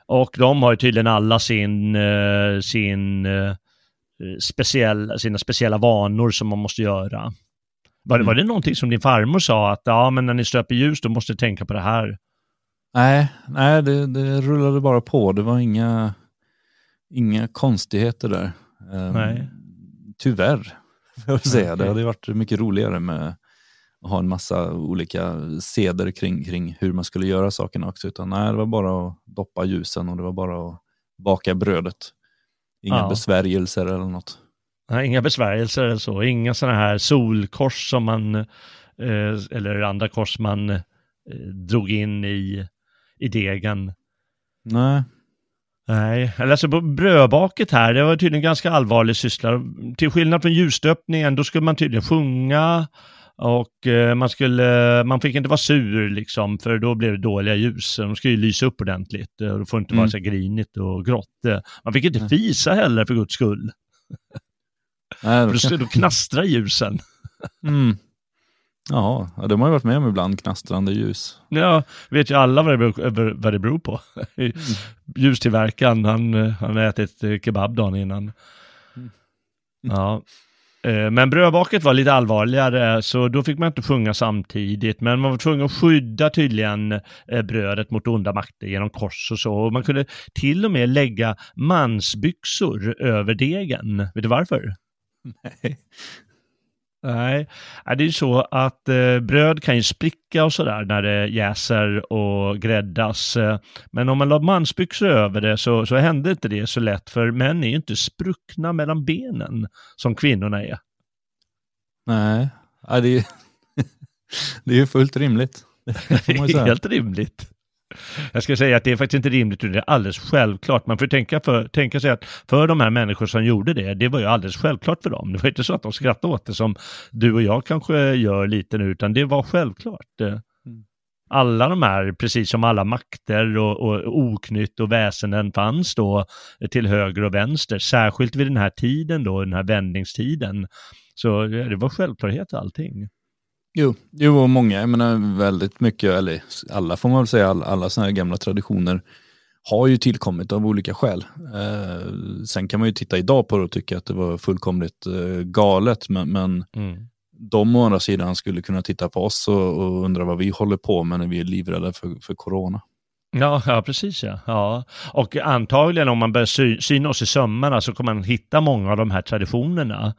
Och de har ju tydligen alla sin, eh, sin eh, speciell, sina speciella vanor som man måste göra. Var, det- var det någonting som din farmor sa att ja, men när ni stöper ljus då måste du tänka på det här? Nej, nej det, det rullade bara på. Det var inga, Inga konstigheter där. Um, Nej. Tyvärr, får jag säga. Det hade varit mycket roligare med att ha en massa olika seder kring, kring hur man skulle göra sakerna också. Utan nej, det var bara att doppa ljusen och det var bara att baka brödet. Inga Ja. besvärjelser eller något. Nej, inga besvärjelser eller så, inga sådana här solkors som man, eh, eller andra kors man eh, drog in i, i degen. Nej, Nej, eller alltså på brödbaket här, det var tydligen ganska allvarlig syssla. Till skillnad från ljusstöpningen, då skulle man tydligen sjunga och eh, man skulle, man fick inte vara sur liksom, för då blev det dåliga ljus. De skulle ju lysa upp ordentligt och det får inte vara Mm. så här grinigt och grått. Man fick inte fisa heller för guds skull, [laughs] nej då kan... då knastrar ljusen. mm. Ja, de har ju varit med om ibland, knastrande ljus. Ja, vet ju alla vad det beror, vad det beror på. [laughs] Ljustillverkaren, han, han har ätit eh, kebab dagen innan. Ja. Eh, Men brödbaket var lite allvarligare, så då fick man inte sjunga samtidigt. Men man var tvungen att skydda tydligen eh, brödet mot onda makter genom kors och så. Och man kunde till och med lägga mansbyxor över degen. Vet du varför? Nej. Nej, det är ju så att eh, bröd kan ju spricka och sådär när det jäser och gräddas. Eh, men om man la mansbyxor över det så, så hände inte det så lätt, för män är ju inte spruckna mellan benen som kvinnorna är. Nej, ja, det, är, [laughs] det är ju fullt rimligt. Det [laughs] säga. Helt rimligt. Jag ska säga att det är faktiskt inte rimligt, utan det är alldeles självklart. Man får tänka, för, tänka sig att för de här människor som gjorde det, det var ju alldeles självklart för dem. Det var inte så att de skrattade åt det som du och jag kanske gör lite nu, utan det var självklart. Eh, Alla de här, precis som alla makter och, och oknytt och väsenden fanns då till höger och vänster, särskilt vid den här tiden då, den här vändningstiden. Så ja, det var självklarhet allting. Jo, jo, och många, jag menar väldigt mycket, eller alla får man väl säga, alla, alla sådana här gamla traditioner har ju tillkommit av olika skäl. Eh, sen kan man ju titta idag på det och tycka att det var fullkomligt eh, galet, men, men Mm. de å andra sidan skulle kunna titta på oss och, och undra vad vi håller på med när vi är livrädda för, för corona. Ja, ja, precis ja. ja. Och antagligen om man börjar sy syna oss i sömmarna så kommer man hitta många av de här traditionerna,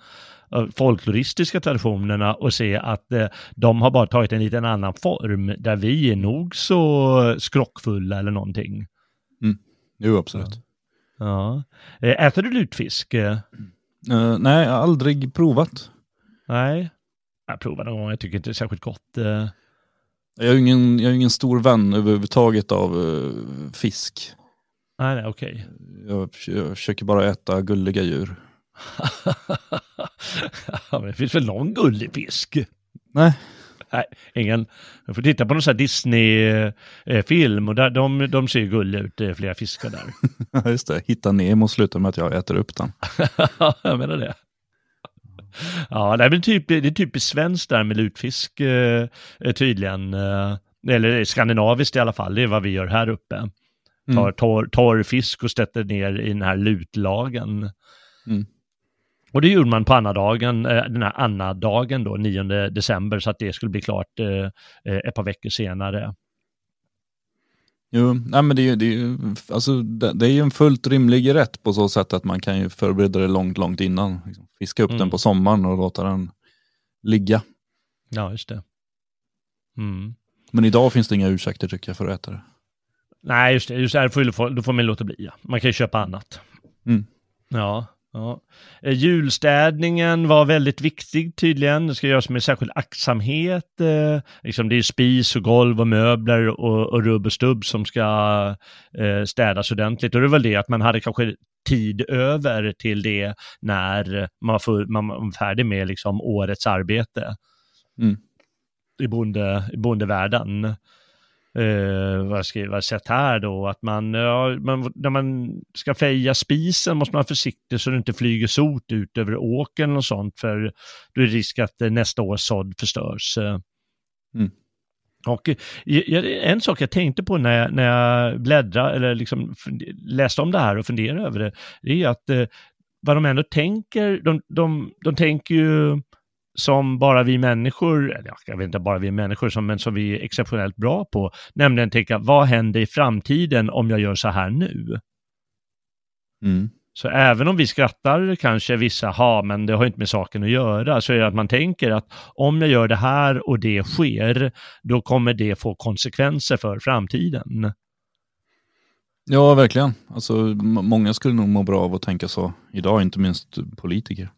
folkloristiska traditionerna och se att eh, de har bara tagit en liten annan form där vi är nog så skrockfulla eller någonting. Jo, absolut. Ja. Eh, Äter du lutfisk? Eh, nej, aldrig provat. Nej. Jag provar någon gång, jag tycker inte det är särskilt gott. Jag är ingen, jag är ingen stor vän överhuvudtaget av eh, fisk. Nej, nej, okej. Jag, jag försöker bara äta gulliga djur. [laughs] det finns väl någon gullig fisk? Nej. Nej, ingen. Jag får titta på någon sån här Disney-film och där, de, de ser gulliga ut, är flera fiskar där. [laughs] Ja, just det. Hitta Nemo slutar med att jag äter upp den. [laughs] jag menar det. Ja, det är, väl typ, det är typiskt svenskt där med lutfisk eh, tydligen. Eh, eller skandinaviskt i alla fall, det är vad vi gör här uppe. Tar torr, torr fisk och sätter ner i den här lutlagen. Mm. Och det gjorde man på Anna-dagen, eh, den här Anna-dagen då, 9 december, så att det skulle bli klart eh, eh, ett par veckor senare. Jo, nej, men det, är ju- det, är ju, alltså, det, är ju en fullt rimlig rätt på så sätt att man kan ju förbereda det långt, långt innan. Liksom, fiska upp Mm. den på sommaren och låta den ligga. Ja, just det. Mm. Men idag finns det inga ursäkter tycker jag för att äta det. Nej, just det. Just det här får, ju- då får man låta bli. Ja. Man kan ju köpa annat. Mm. Ja. Ja. Eh, julstädningen var väldigt viktig tydligen. Det ska göras med särskild aktsamhet. Eh, liksom det är spis och golv och möbler och, och rubb och stubb som ska eh, städas ordentligt. Och det var det att man hade kanske tid över till det när man var, full, man var färdig med liksom årets arbete Mm. i, bonde, i bondevärlden. Eh, vad jag jag sett här då, att man, ja, man, när man ska feja spisen måste man vara försiktig så det inte flyger sot ut över åkern och sånt, för då är det risk att eh, nästa års sådd förstörs. Eh, Mm. Och eh, en sak jag tänkte på när jag, när jag bläddrade, eller liksom läste om det här och funderade över det, det är att eh, vad de ändå tänker, de, de, de tänker ju som bara vi människor, eller ja, jag vet inte bara vi människor, som, men som vi är exceptionellt bra på, nämligen tänka vad händer i framtiden om jag gör så här nu? Mm. Så även om vi skrattar kanske vissa, ha men det har inte med saken att göra, så är det att man tänker att om jag gör det här och det sker, då kommer det få konsekvenser för framtiden. Ja, verkligen. Alltså, många skulle nog må bra av att tänka så idag, inte minst politiker.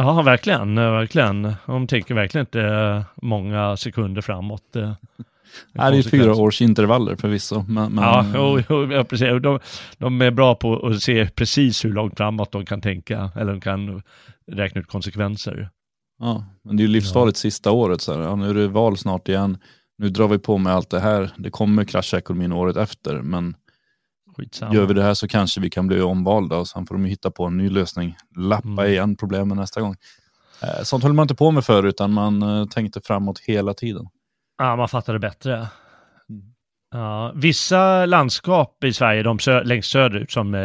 Ja, verkligen, verkligen. De tänker verkligen inte många sekunder framåt. Eh, [laughs] det är fyra års intervaller förvisso. Men, men... Ja, jo, jo, precis. De, de är bra på att se precis hur långt framåt de kan tänka, eller de kan räkna ut konsekvenser. Ja, men det är ju livsfarligt ja. sista året. Så här. Ja, nu är det val snart igen. Nu drar vi på med allt det här. Det kommer krascha ekonomin året efter, men Skitsamma. Gör vi det här så kanske vi kan bli omvalda och sen får de hitta på en ny lösning. Lappa mm. igen problemen nästa gång. Eh, sånt höll man inte på med förr utan man eh, tänkte framåt hela tiden. Ja, man fattar det bättre. Mm. Ja, vissa landskap i Sverige, de sö längst söderut, som eh,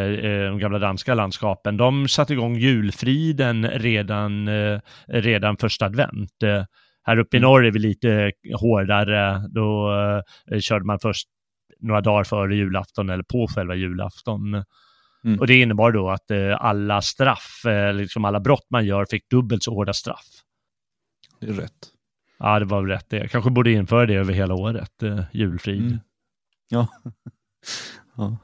de gamla danska landskapen, de satte igång julfriden redan, eh, redan första advent. Eh, här uppe i mm. norr är vi lite hårdare. Då eh, körde man först några dagar före julafton eller på själva julafton. Mm. Och det innebar då att eh, alla straff, eh, liksom alla brott man gör fick dubbelt så hårda straff. Det är rätt. Ja, det var väl rätt det. Jag kanske borde införa det över hela året, eh, julfrid. Mm. Ja. [laughs] ja.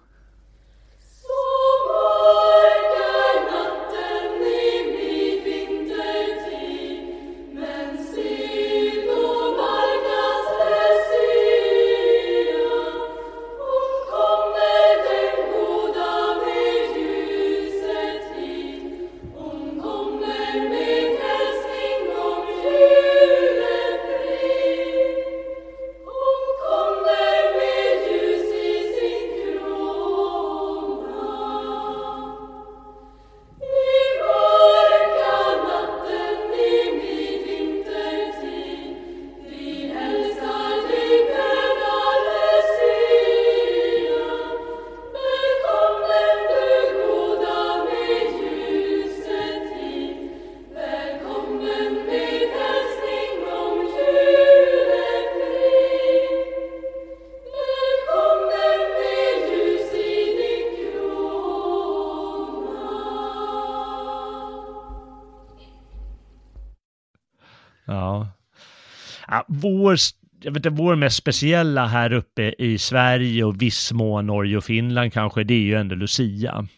Vår, jag vet inte, vår mest speciella här uppe i Sverige och viss mån Norge och Finland kanske, det är ju ändå Lucia.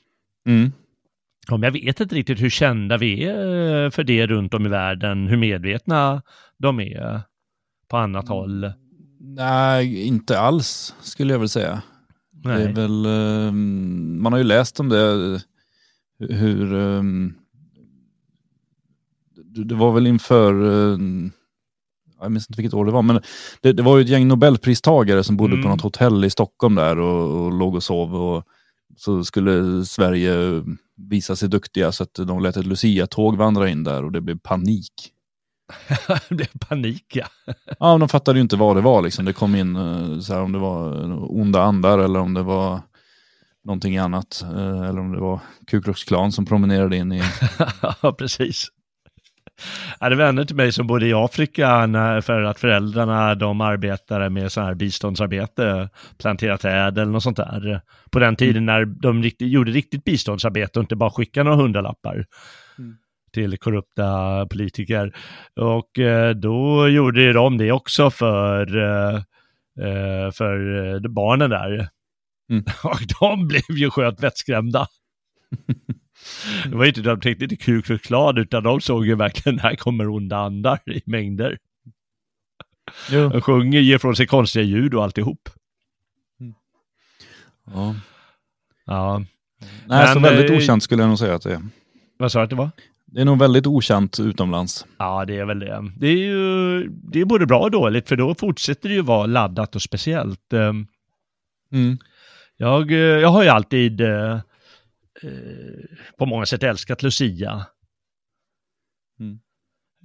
Mm. Om jag vet inte riktigt hur kända vi är för det runt om i världen, hur medvetna de är på annat mm. håll. Nej, inte alls skulle jag väl säga. Nej. Det är väl, ehm, man har ju läst om det, hur, ehm, det var väl inför ehm, jag minns inte vilket år det var, men det, det var ju ett gäng nobelpristagare som bodde mm. på något hotell i Stockholm där och, och låg och sov. Och så skulle Sverige visa sig duktiga så att de lät ett Lucia-tåg vandra in där och det blev panik. [laughs] det blev panik ja. [laughs] ja, de fattade ju inte vad det var liksom. Det kom in eh, så här, om det var onda andar eller om det var någonting annat. Eh, eller om det var Ku Klux Klan som promenerade in i... [laughs] ja, precis. Ja, det vänner till mig som bodde i Afrika när, för att föräldrarna de arbetade med så här biståndsarbete, plantera träd eller något sånt där. På den tiden mm. när de riktigt, gjorde riktigt biståndsarbete och inte bara skickade några hundralappar mm. till korrupta politiker. Och eh, då gjorde de det också för, eh, eh för barnen där. Mm. [laughs] Och de blev ju skönt vettskrämda. [laughs] Det var inte de tänkte inte kuk för utan de såg ju verkligen här kommer onda andar i mängder. Jo. De sjunger, ger från sig konstiga ljud och alltihop. Ja. Ja. Nej, Men, så väldigt äh, okänt skulle jag nog säga att det är. Vad sa du att det var? Det är nog väldigt okänt utomlands. Ja, det är väl det. Det är ju det är både bra och dåligt, för då fortsätter det ju vara laddat och speciellt. Ehm, mm. Jag, eh, jag har ju alltid eh, Eh, på många sätt älskat Lucia. Mm.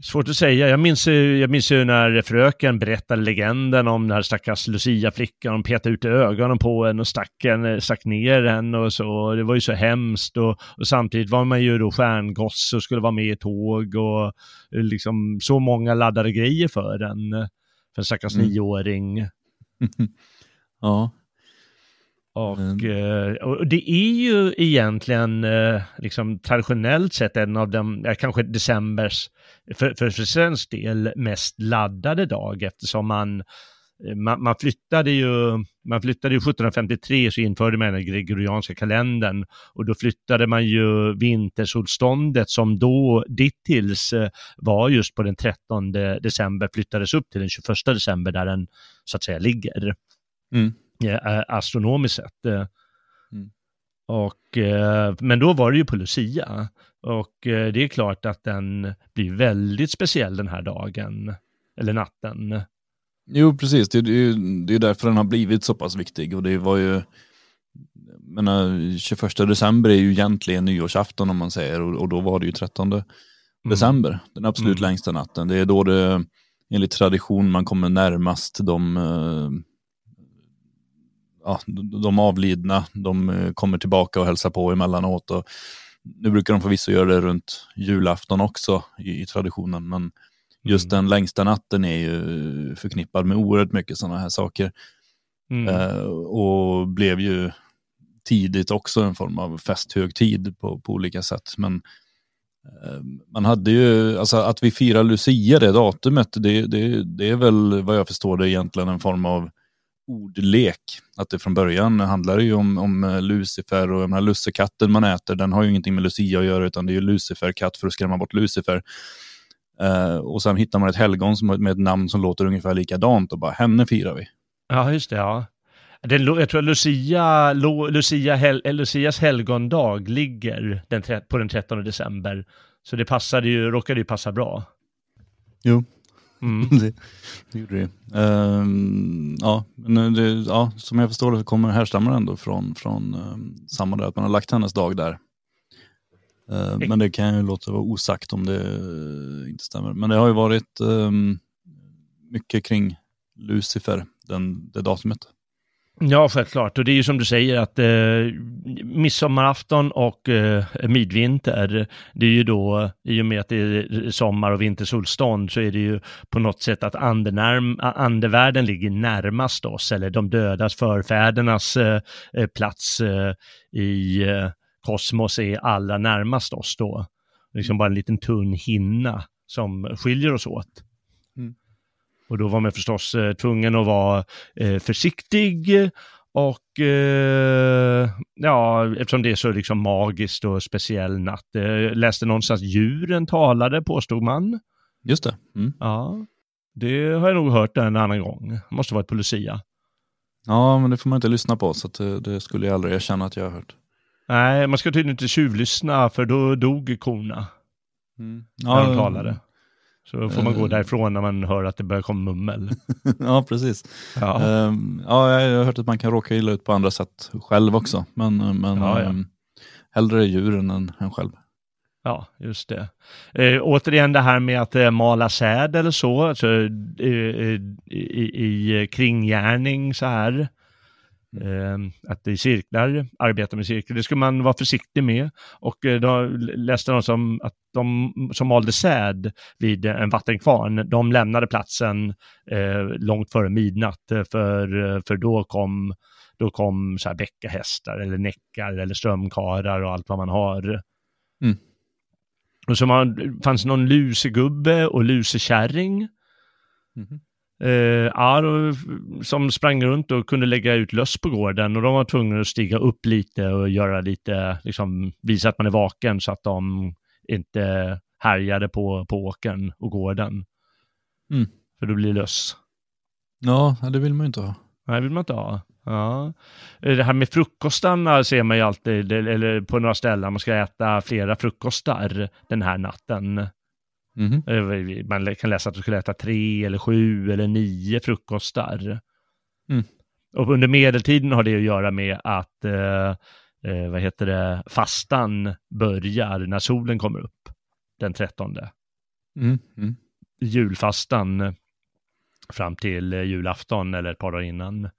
Svårt att säga. Jag minns, jag minns ju när fröken berättade legenden om den här stackars Lucia-flickan. De petade ut ögonen på en och stack, en, stack ner en och så. Det var ju så hemskt och, och samtidigt var man ju då stjärngosse och skulle vara med i tåg och liksom så många laddade grejer för en. För en stackars mm. nioåring. [laughs] ja. Och, Mm. eh, och det är ju egentligen eh, liksom traditionellt sett en av de, kanske decembers, för, för, för svensk del, mest laddade dag eftersom man, eh, man, man flyttade ju, man flyttade ju 1753 så införde man den gregorianska kalendern och då flyttade man ju vintersolståndet som då dittills var just på den 13 december flyttades upp till den 21 december där den så att säga ligger Mm. Eh, astronomiskt sett. eh. Mm. Och, eh, men då var det ju på Lucia. Och eh, det är klart att den blir väldigt speciell den här dagen, eller natten. Jo, precis. Det, är- ju- det är därför den har blivit så pass viktig. Och det var ju, menar, 21 december är ju egentligen nyårsafton om man säger. Och, och då var det ju 13 december, den absolut Mm. längsta natten. Det är då det, enligt tradition, man kommer närmast de, eh, ja, de avlidna. De eh, kommer tillbaka och hälsar på emellanåt. Och nu brukar de förvisso göra det runt julafton också i, i traditionen. Men just Mm. den längsta natten är ju förknippad med oerhört mycket sådana här saker. Mm. Eh, och blev ju tidigt också en form av festhögtid på, på olika sätt. Men eh, man hade ju, alltså att vi firar Lucia det datumet, det, det, det är väl vad jag förstår det egentligen en form av ordlek. Att det från början handlar ju om, om eh, Lucifer och den här lussekatten man äter, den har ju ingenting med Lucia att göra utan det är ju Lucifer-katt för att skrämma bort Lucifer. Eh, och sen hittar man ett helgon som, med ett namn som låter ungefär likadant och bara henne firar vi. Ja, just det. Ja. Den, jag tror att Lucia, Lucia hel, eh, Lucias helgondag ligger den, på den 13 december. Så det passade ju, råkade ju passa bra. Jo, Mm. [laughs] det, det gjorde det. Ehm, ja, men det, ja, som jag förstår det så kommer härstammar ändå från, från um, samma där, att man har lagt hennes dag där. Ehm, men det kan ju låta vara osagt om det uh, inte stämmer. Men det har ju varit um, mycket kring Lucifer, den, det datumet. Ja, självklart. Och det är ju som du säger att eh, midsommarafton och eh, midvinter, det är ju då, eh, i och med att det är sommar och vintersolstånd, så är det ju på något sätt att andenärm, andevärlden ligger närmast oss, eller de dödas förfädernas eh, eh, plats eh, i eh, kosmos är allra närmast oss då. Liksom bara en liten tunn hinna som skiljer oss åt. Och då var man förstås eh, tvungen att vara eh, försiktig och eh, ja, eftersom det är så liksom magiskt och speciell natt. Eh, läste någonstans djuren talade, påstod man. Just det. Mm. Ja, det har jag nog hört en annan gång. Måste varit på Lucia. Ja, men det får man inte lyssna på, så det, det skulle jag aldrig erkänna att jag har hört. Nej, man ska tydligen inte tjuvlyssna för då dog korna när de talade. Så får man gå Eh. därifrån när man hör att det börjar komma mummel. [laughs] ja, precis. Ja. Ehm, ja, jag har hört att man kan råka illa ut på andra sätt själv också. Men, men Ja, ja. ehm, hellre djuren än, än själv. Ja, just det. Eh, återigen det här med att eh, mala säd eller så, alltså, eh, eh, i, i kringgärning så här. Eh, att i cirklar, arbeta med cirklar, det skulle man vara försiktig med. Och eh, då läste de som att de som malde säd vid en vattenkvarn, de lämnade platsen eh, långt före midnatt, eh, för, eh, för då kom, då kom så här bäckahästar eller näckar eller strömkarar och allt vad man har. Och så man, fanns någon lusegubbe och lusekärring. Eh, då, som sprang runt och kunde lägga ut löss på gården och de var tvungna att stiga upp lite och göra lite, liksom visa att man är vaken så att de inte härjade på, på åkern och gården. Mm. För då blir det löss. Ja, det vill man ju inte ha. Nej, vill man inte ha. Ja. Eh, Det här med frukostarna ser man ju alltid, eller på några ställen, man ska äta flera frukostar den här natten. Eh, Man kan läsa att du skulle äta tre eller sju eller nio frukostar. Mm. Och under medeltiden har det att göra med att eh, eh, vad heter det, fastan börjar när solen kommer upp den 13. Mm. Mm. Julfastan fram till eh, julafton eller ett par dagar innan.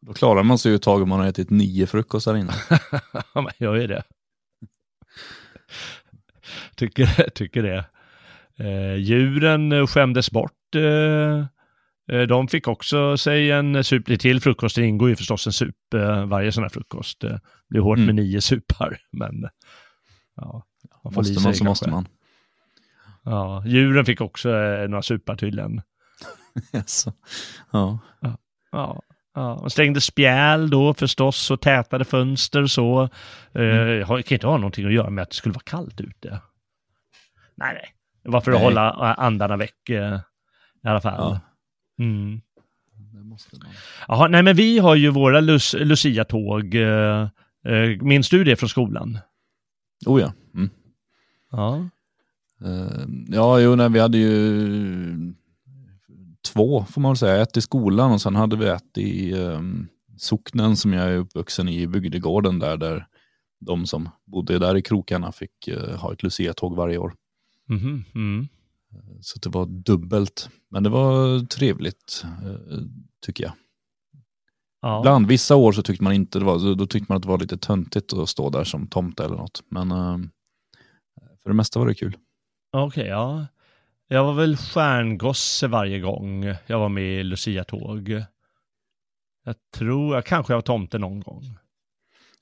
Då klarar man sig ju ett tag om man har ätit nio frukostar innan. [laughs] Ja, man gör ju det. tycker, tycker det. Eh, djuren eh, skämdes bort eh, Eh, De fick också sig en sup till frukost. Det ingår ju förstås en sup eh, varje sån här frukost. Det blir hårt Mm. med nio supar, [laughs] men ja, man får Måste man så måste man. Ja, djuren fick också eh, några supar tydligen. [laughs] Jaså. Ja. Ja, ja. Och stängde spjäl då förstås och tätade fönster och så. Eh, Mm. Har- kan inte ha någonting att göra med att det skulle vara kallt ute. Nej, nej. Det var för att Nej. hålla eh, andarna väck eh, i alla fall. Ja. Mm. Jaha, nej men vi har ju våra Lus Lucia-tåg. Eh, eh, minns du det från skolan? Oh ja. Mm. Ja. Eh, ja, jo, nej, vi hade ju två får man väl säga. Ett i skolan och sen hade vi ett i um, socknen som jag är uppvuxen i, i bygdegården där, där de som bodde där i krokarna fick eh, ha ett Lucia-tåg varje år. Mhm, mm. Så det var dubbelt. Men det var trevligt, eh, tycker jag. ja. Ibland, vissa år så tyckte man inte det var, då tyckte man att det var lite töntigt att stå där som tomte eller något. Men eh, för det mesta var det kul. Okej, ja. Jag var väl stjärngosse varje gång jag var med i Lucia-tåg. Jag tror, jag kanske jag var tomte någon gång.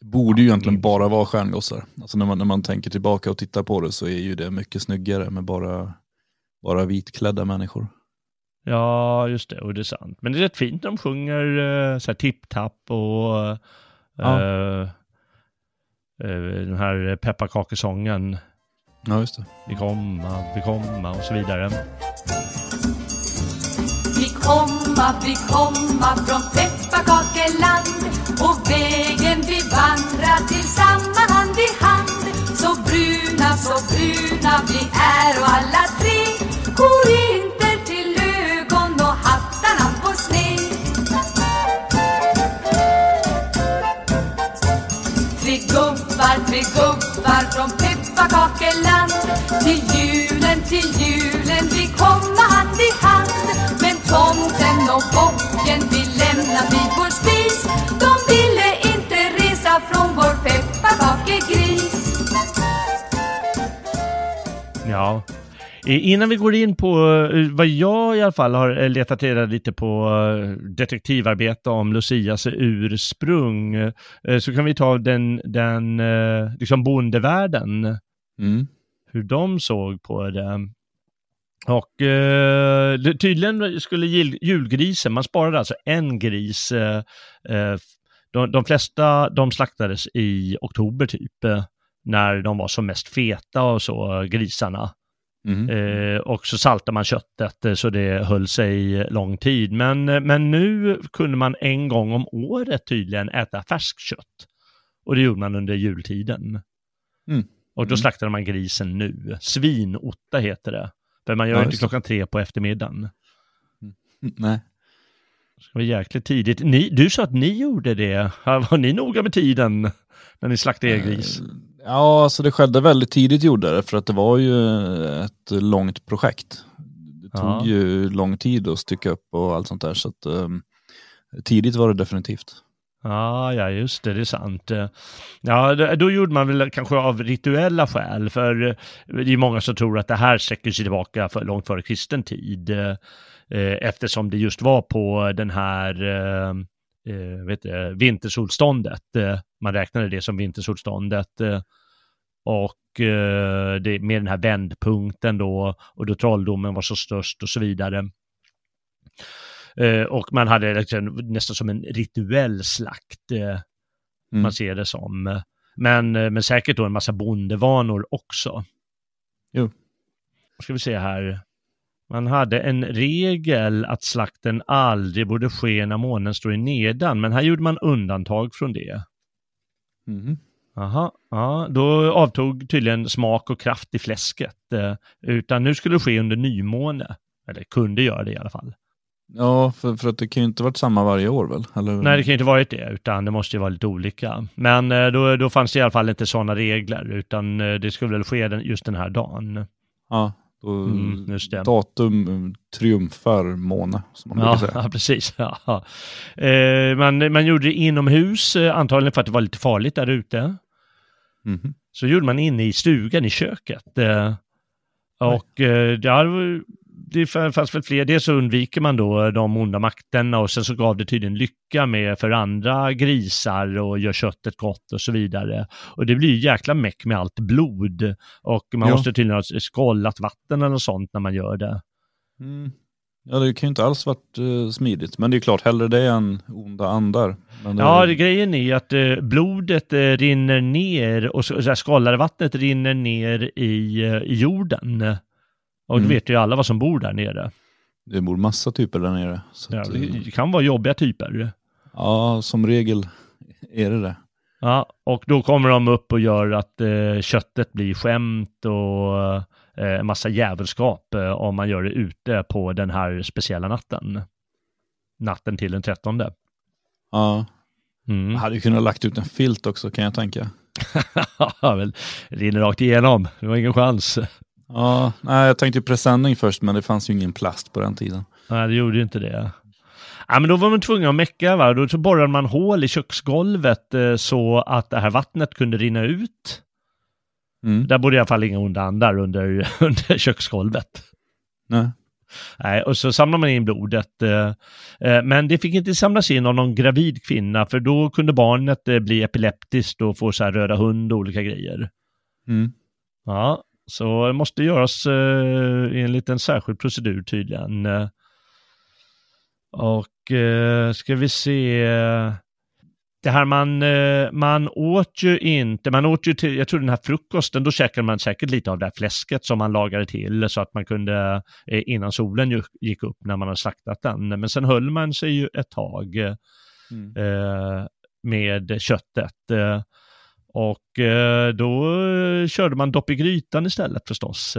Borde ju egentligen minns. bara vara stjärngossar. Alltså när man, när man tänker tillbaka och tittar på det så är ju det mycket snyggare med bara, bara vitklädda människor. Ja, just det, och det är sant. Men det är rätt fint de sjunger eh, så här tipp-tapp och Ja. eh, eh, den här pepparkakesången. Ja, just det. Vi komma, vi komma och så vidare. Vi komma, vi komma från pepparkakeland vandrar tillsammans hand i hand. Så bruna, så bruna vi är och alla tre. Går inte till ögon och hattarna på sned Tre gubbar, tre gubbar från pepparkakeland. Till julen, till julen vi komma hand i hand. Men tomten och bocken Ja. Innan vi går in på eh, vad jag i alla fall har eh, letat reda lite på eh, detektivarbete om Lucias ursprung så kan vi ta den, den liksom bondevärlden, Mm. hur de såg på det. Och tydligen skulle jul, julgrisen, man sparade alltså en gris, de, de flesta de slaktades i oktober typ, eh, när de var som mest feta och så, grisarna. Mm. Eh, och så saltar man köttet eh, så det höll sig lång tid. Men, eh, men nu kunde man en gång om året tydligen äta färskkött. Och det gjorde man under jultiden. Mm. Och då Mm. slaktade man grisen nu. Svinotta heter det. För man gör Ja, inte klockan tre på eftermiddagen. Nej. Det var jäkligt tidigt. Ni, du sa att ni gjorde det. Var ni noga med tiden när ni slaktade er gris? Eh, Ja, alltså det skedde väldigt tidigt gjorde det för att det var ju ett långt projekt. Det tog Ja. ju lång tid att stycka upp och allt sånt där så att ehm, tidigt var det definitivt. Ja, ja, just det, det är sant. Ja, då gjorde man väl kanske av rituella skäl, för det är många som tror att det här sträcker sig tillbaka för långt före kristen tid, eftersom det just var på den här eh, eh, vet du, vintersolståndet. Eh, Man räknade det som vintersolståndet. eh, Och eh, det, med den här vändpunkten då, och då trolldomen var så störst och så vidare. Eh, Och man hade liksom nästan som en rituell slakt, eh, Mm. man ser det som. Men, eh, men säkert då en massa bondevanor också. Jo. Ska vi se här. Man hade en regel att slakten aldrig borde ske när månen står i nedan, men här gjorde man undantag från det. Mhm. Aha, ja, då avtog tydligen smak och kraft i fläsket, eh, utan nu skulle det ske under nymåne. Eller kunde göra det i alla fall. Ja, för, för att det kan ju inte varit samma varje år väl? Eller? Nej, det kan ju inte varit det, utan det måste ju vara lite olika. Men eh, då, då fanns det i alla fall inte sådana regler, utan eh, det skulle väl ske den, just den här dagen. Ja, då, Mm, datum eh, triumfar måne, som man brukar Ja, säga. [laughs] ja precis. Ja. Eh, man, man gjorde det inomhus, eh, antagligen för att det var lite farligt där ute. Mhm. Så gjorde man inne i stugan, i köket. Eh, och eh, ja, det fanns väl fler. Dels så undviker man då de onda makterna och sen så gav det tydligen lycka med för andra grisar och gör köttet gott och så vidare. Och det blir ju jäkla meck med allt blod. Och man Ja. måste tydligen ha skållat vatten eller något sånt när man gör det. Mm. Ja, det kan ju inte alls varit eh, smidigt. Men det är klart, hellre det än onda andar. Men Ja, det, grejen är att eh, blodet eh, rinner ner och så, så här, vattnet rinner ner i, eh, i jorden. Och Mm. då vet ju alla vad som bor där nere. det bor massa typer där nere. Ja, eh, det kan vara jobbiga typer. ja, som regel är det det. Ja, och då kommer de upp och gör att eh, köttet blir skämt och eh, massa jävelskap eh, om man gör det ute på den här speciella natten. Natten till den trettonde. Ja. Mm. Jag hade ju kunnat lagt ut en filt också kan jag tänka. [laughs] Ja, väl, rinner rakt igenom. Det var ingen chans. Ja, nej, jag tänkte presenning först men det fanns ju ingen plast på den tiden. Nej, det gjorde ju inte det. Ja, men då var man tvungen att mecka. Va? Då så borrade man hål i köksgolvet eh, så att det här vattnet kunde rinna ut. Mm. Där bodde i alla fall inga onda andar under, [laughs] under köksgolvet. Nej. Nej, och så samlar man in blodet. eh, eh, Men det fick inte samlas in av någon gravid kvinna för då kunde barnet eh, bli epileptiskt och få så här röda hund och olika grejer. Mm. Ja, så det måste göras eh, enligt en särskild procedur tydligen. Eh, Och eh, ska vi se. Det här man, eh, man åt ju inte, man åt ju till, jag tror den här frukosten, då käkade man säkert lite av det här fläsket som man lagade till så att man kunde, eh, innan solen gick upp när man hade slaktat den. Men sen höll man sig ju ett tag eh, Mm. eh, med köttet. Och eh, då eh, körde man dopp i grytan istället förstås.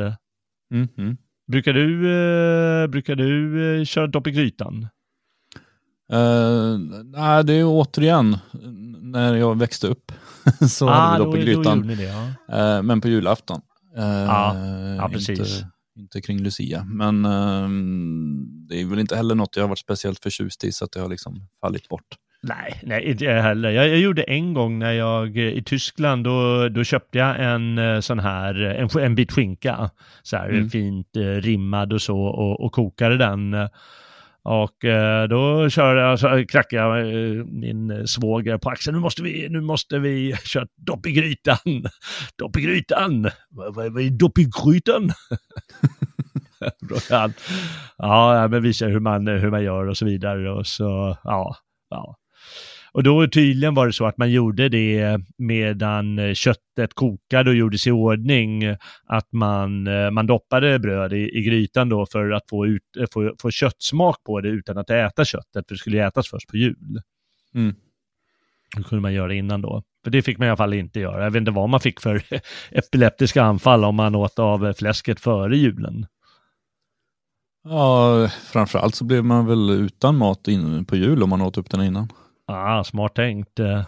Mm. Mm. Brukar du, eh, brukar du eh, köra dopp i grytan? Eh, nej, det är återigen när jag växte upp [laughs] så hade vi dopp i Ah, grytan. det, ja. Eh, men på julafton. Eh, Ja, ja, precis. Inte, inte kring Lucia. Men ehm, det är väl inte heller något jag har varit speciellt förtjust i så att det har liksom fallit bort. Nej, nej, inte jag heller. Jag, jag gjorde en gång när jag eh, i Tyskland, då, då köpte jag en eh, sån här, eh, en, en bit skinka, så här Mm. fint rimmad och så, och, och kokade den. Och då körde jag, så knackade jag min svåger på axeln, nu måste vi, nu måste vi köra dopp i grytan. [laughs] Dopp i grytan! Vad, är dopp i grytan? [laughs] Ja, men visar hur man, hur man gör och så vidare. Och så, ja, ja. Och då tydligen var det så att man gjorde det medan köttet kokade och gjordes i ordning. Att man, eh, man doppade bröd i, i grytan då för att få, ut, eh, få, få köttsmak på det utan att äta köttet, för det skulle ätas först på jul. Mm. Det kunde man göra innan då. För det fick man i alla fall inte göra. Jag vet inte vad man fick för [laughs] epileptiska anfall om man åt av fläsket före julen. Ja, framförallt så blev man väl utan mat in, på jul om man åt upp den innan. Ah, smart tänkt. Eh,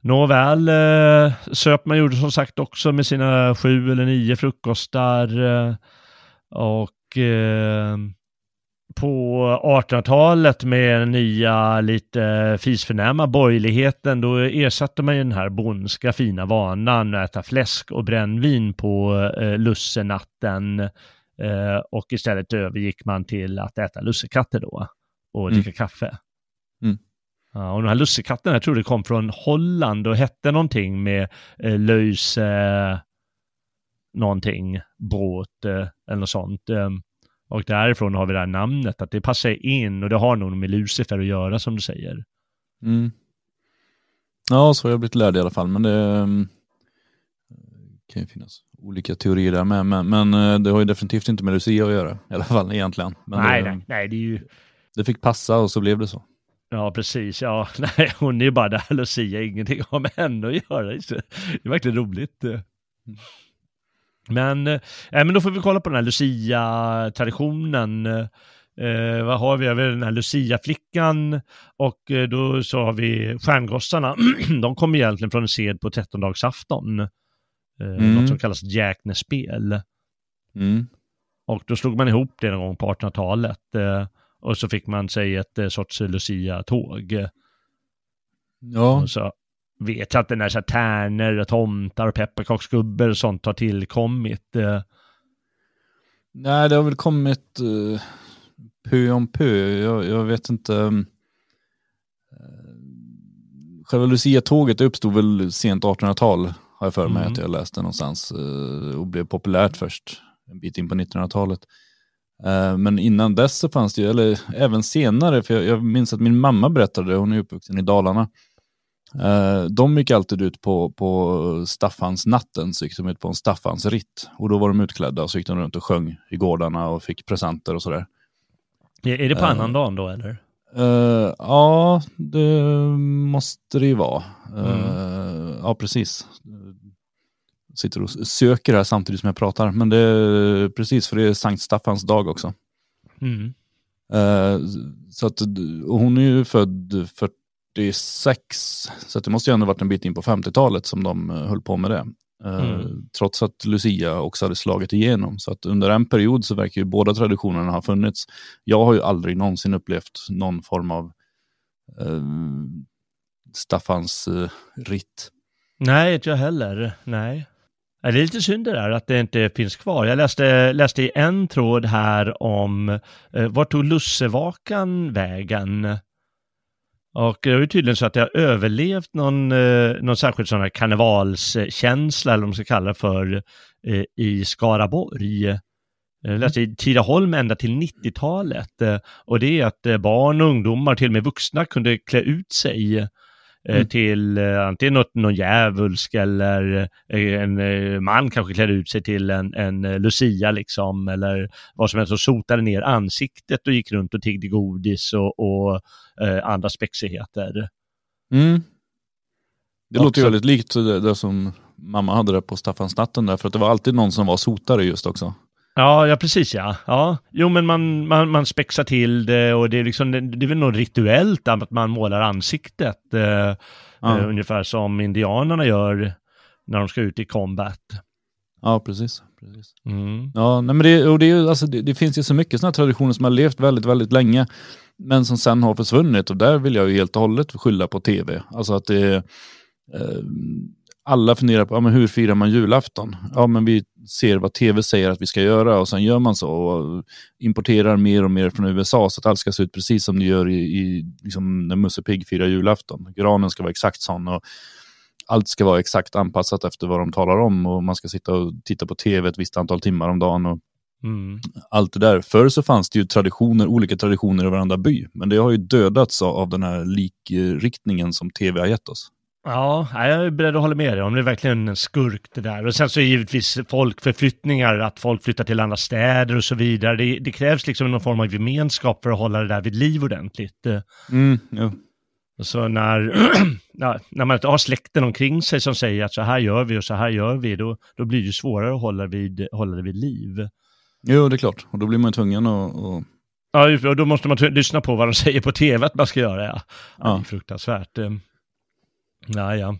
Nåväl, eh, söp man gjorde som sagt också med sina sju eller nio frukostar. Eh, och eh, på 1800-talet med den nya lite fisförnäma borgerligheten, då ersatte man ju den här bondska fina vanan att äta fläsk och brännvin på eh, lussenatten. Eh, och istället övergick man till att äta lussekatter då och Mm. dricka kaffe. Ja, och den här lussekatten, jag tror det kom från Holland och hette någonting med eh, löjs eh, någonting, bråt eh, eller något sånt. Eh, och därifrån har vi det här namnet, att det passar in och det har nog med Lucifer att göra som du säger. Mm. Ja, så har jag blivit lärd i alla fall. Men det mm, kan ju finnas olika teorier där med. Men, men eh, det har ju definitivt inte med Lucia att göra i alla fall egentligen. Men nej, det, nej, nej, det är ju, det fick passa och så blev det så. Ja precis, ja, [laughs] nej, hon är ju bara där, Lucia, ingenting har med henne att göra. Det är verkligen roligt. eh. Men, eh, men då får vi kolla på den här Lucia-traditionen. Eh, vad har vi? Vi har den här Lucia-flickan och eh, då så har vi stjärngossarna. [clears throat] De kommer egentligen från en sed på trettondagsafton. Eh, Mm. Något som kallas jäknespel. Mm. Och då slog man ihop det någon gång på 1800-talet. Eh, och så fick man sig ett eh, sorts Lucia-tåg. Ja, Och så vet jag att den där så här tärnor tomtar och pepparkaksgubbar och sånt har tillkommit. Eh, Nej, det har väl kommit uh, pö om pö. Jag, jag vet inte. Um, själva Lucia-tåget uppstod väl sent 1800-tal, har jag för mig Mm. att jag läste någonstans. Uh, och blev populärt först en bit in på 1900-talet. Uh, men innan dess så fanns det ju, eller även senare, för jag, jag minns att min mamma berättade, hon är uppvuxen i Dalarna. Uh, de gick alltid ut på, på Staffansnatten, så gick de ut på en Staffansritt. Och då var de utklädda och så gick de runt och sjöng i gårdarna och fick presenter och sådär. Är det på Eh. annandagen då eller? Uh, ja, det måste det ju vara. Uh, Ja, precis. Sitter och söker här samtidigt som jag pratar. Men det är precis, för det är Sankt Staffans dag också. Mm. Uh, så att, hon är ju född 46, så det måste ju ändå varit en bit in på 50-talet som de eh, höll på med det. Eh, Mm. Trots att Lucia också hade slagit igenom. Så att under en period så verkar ju båda traditionerna ha funnits. Jag har ju aldrig någonsin upplevt någon form av eh, Staffans eh, ritt. Nej, inte jag heller. Nej. Ja, Det är lite synd det där att det inte finns kvar. Jag läste, läste i en tråd här om eh, vart tog lussevakan vägen? Och det är ju tydligen så att det har överlevt någon, eh, någon särskild sån här karnevalskänsla, eller vad man ska kalla det för, eh, i Skaraborg. Jag läste i Tidaholm ända till 90-talet. eh, Och det är att eh, barn och ungdomar, till och med vuxna, kunde klä ut sig eh, Mm. till eh, antingen något, någon djävulsk eller eh, en eh, man kanske klädde ut sig till en, en eh, lucia liksom eller vad som helst och sotade ner ansiktet och gick runt och tiggde godis och, och eh, andra spexigheter. Mm. Det låter ju väldigt likt det, det som mamma hade där på Staffansnatten där, för att det var alltid någon som var sotare just också. Ja, ja precis ja. ja. Jo men man, man, man spexar till det och det är liksom, det det är väl något rituellt att man målar ansiktet. Eh, Ja. eh, ungefär som indianerna gör när de ska ut i combat. Ja, precis. precis. Mm. Ja, nej, men det, och det, är alltså, det, det finns ju så mycket sådana traditioner som har levt väldigt, väldigt länge, men som sen har försvunnit. Och där vill jag ju helt och hållet skylla på tv. Alltså att det eh, alla funderar på, ja, men hur firar man julafton? Ja, men vi ser vad tv säger att vi ska göra och sen gör man så och importerar mer och mer från USA så att allt ska se ut precis som det gör i, i liksom, när Musse Pigg firar julafton. Granen ska vara exakt sån och allt ska vara exakt anpassat efter vad de talar om och man ska sitta och titta på tv ett visst antal timmar om dagen och Mm. allt det där. Förr så fanns det ju traditioner, olika traditioner i varandra by, men det har ju dödats av- av den här likriktningen som tv har gett oss. Ja, jag är beredd att hålla med dig om det är verkligen en skurk det där. Och sen så är givetvis folkförflyttningar, att folk flyttar till andra städer och så vidare. Det, det krävs liksom någon form av gemenskap för att hålla det där vid liv ordentligt. Mm, jo. Så när, [clears throat] när man inte har släkten omkring sig som säger att så här gör vi och så här gör vi, då, då blir det svårare att hålla, vid, hålla det vid liv. jo, det är klart. Och då blir man tvungen att... Ja, och då måste man lyssna på vad de säger på tv att man ska göra. Ja. Ja. Det är fruktansvärt. Eh, Ja, ja.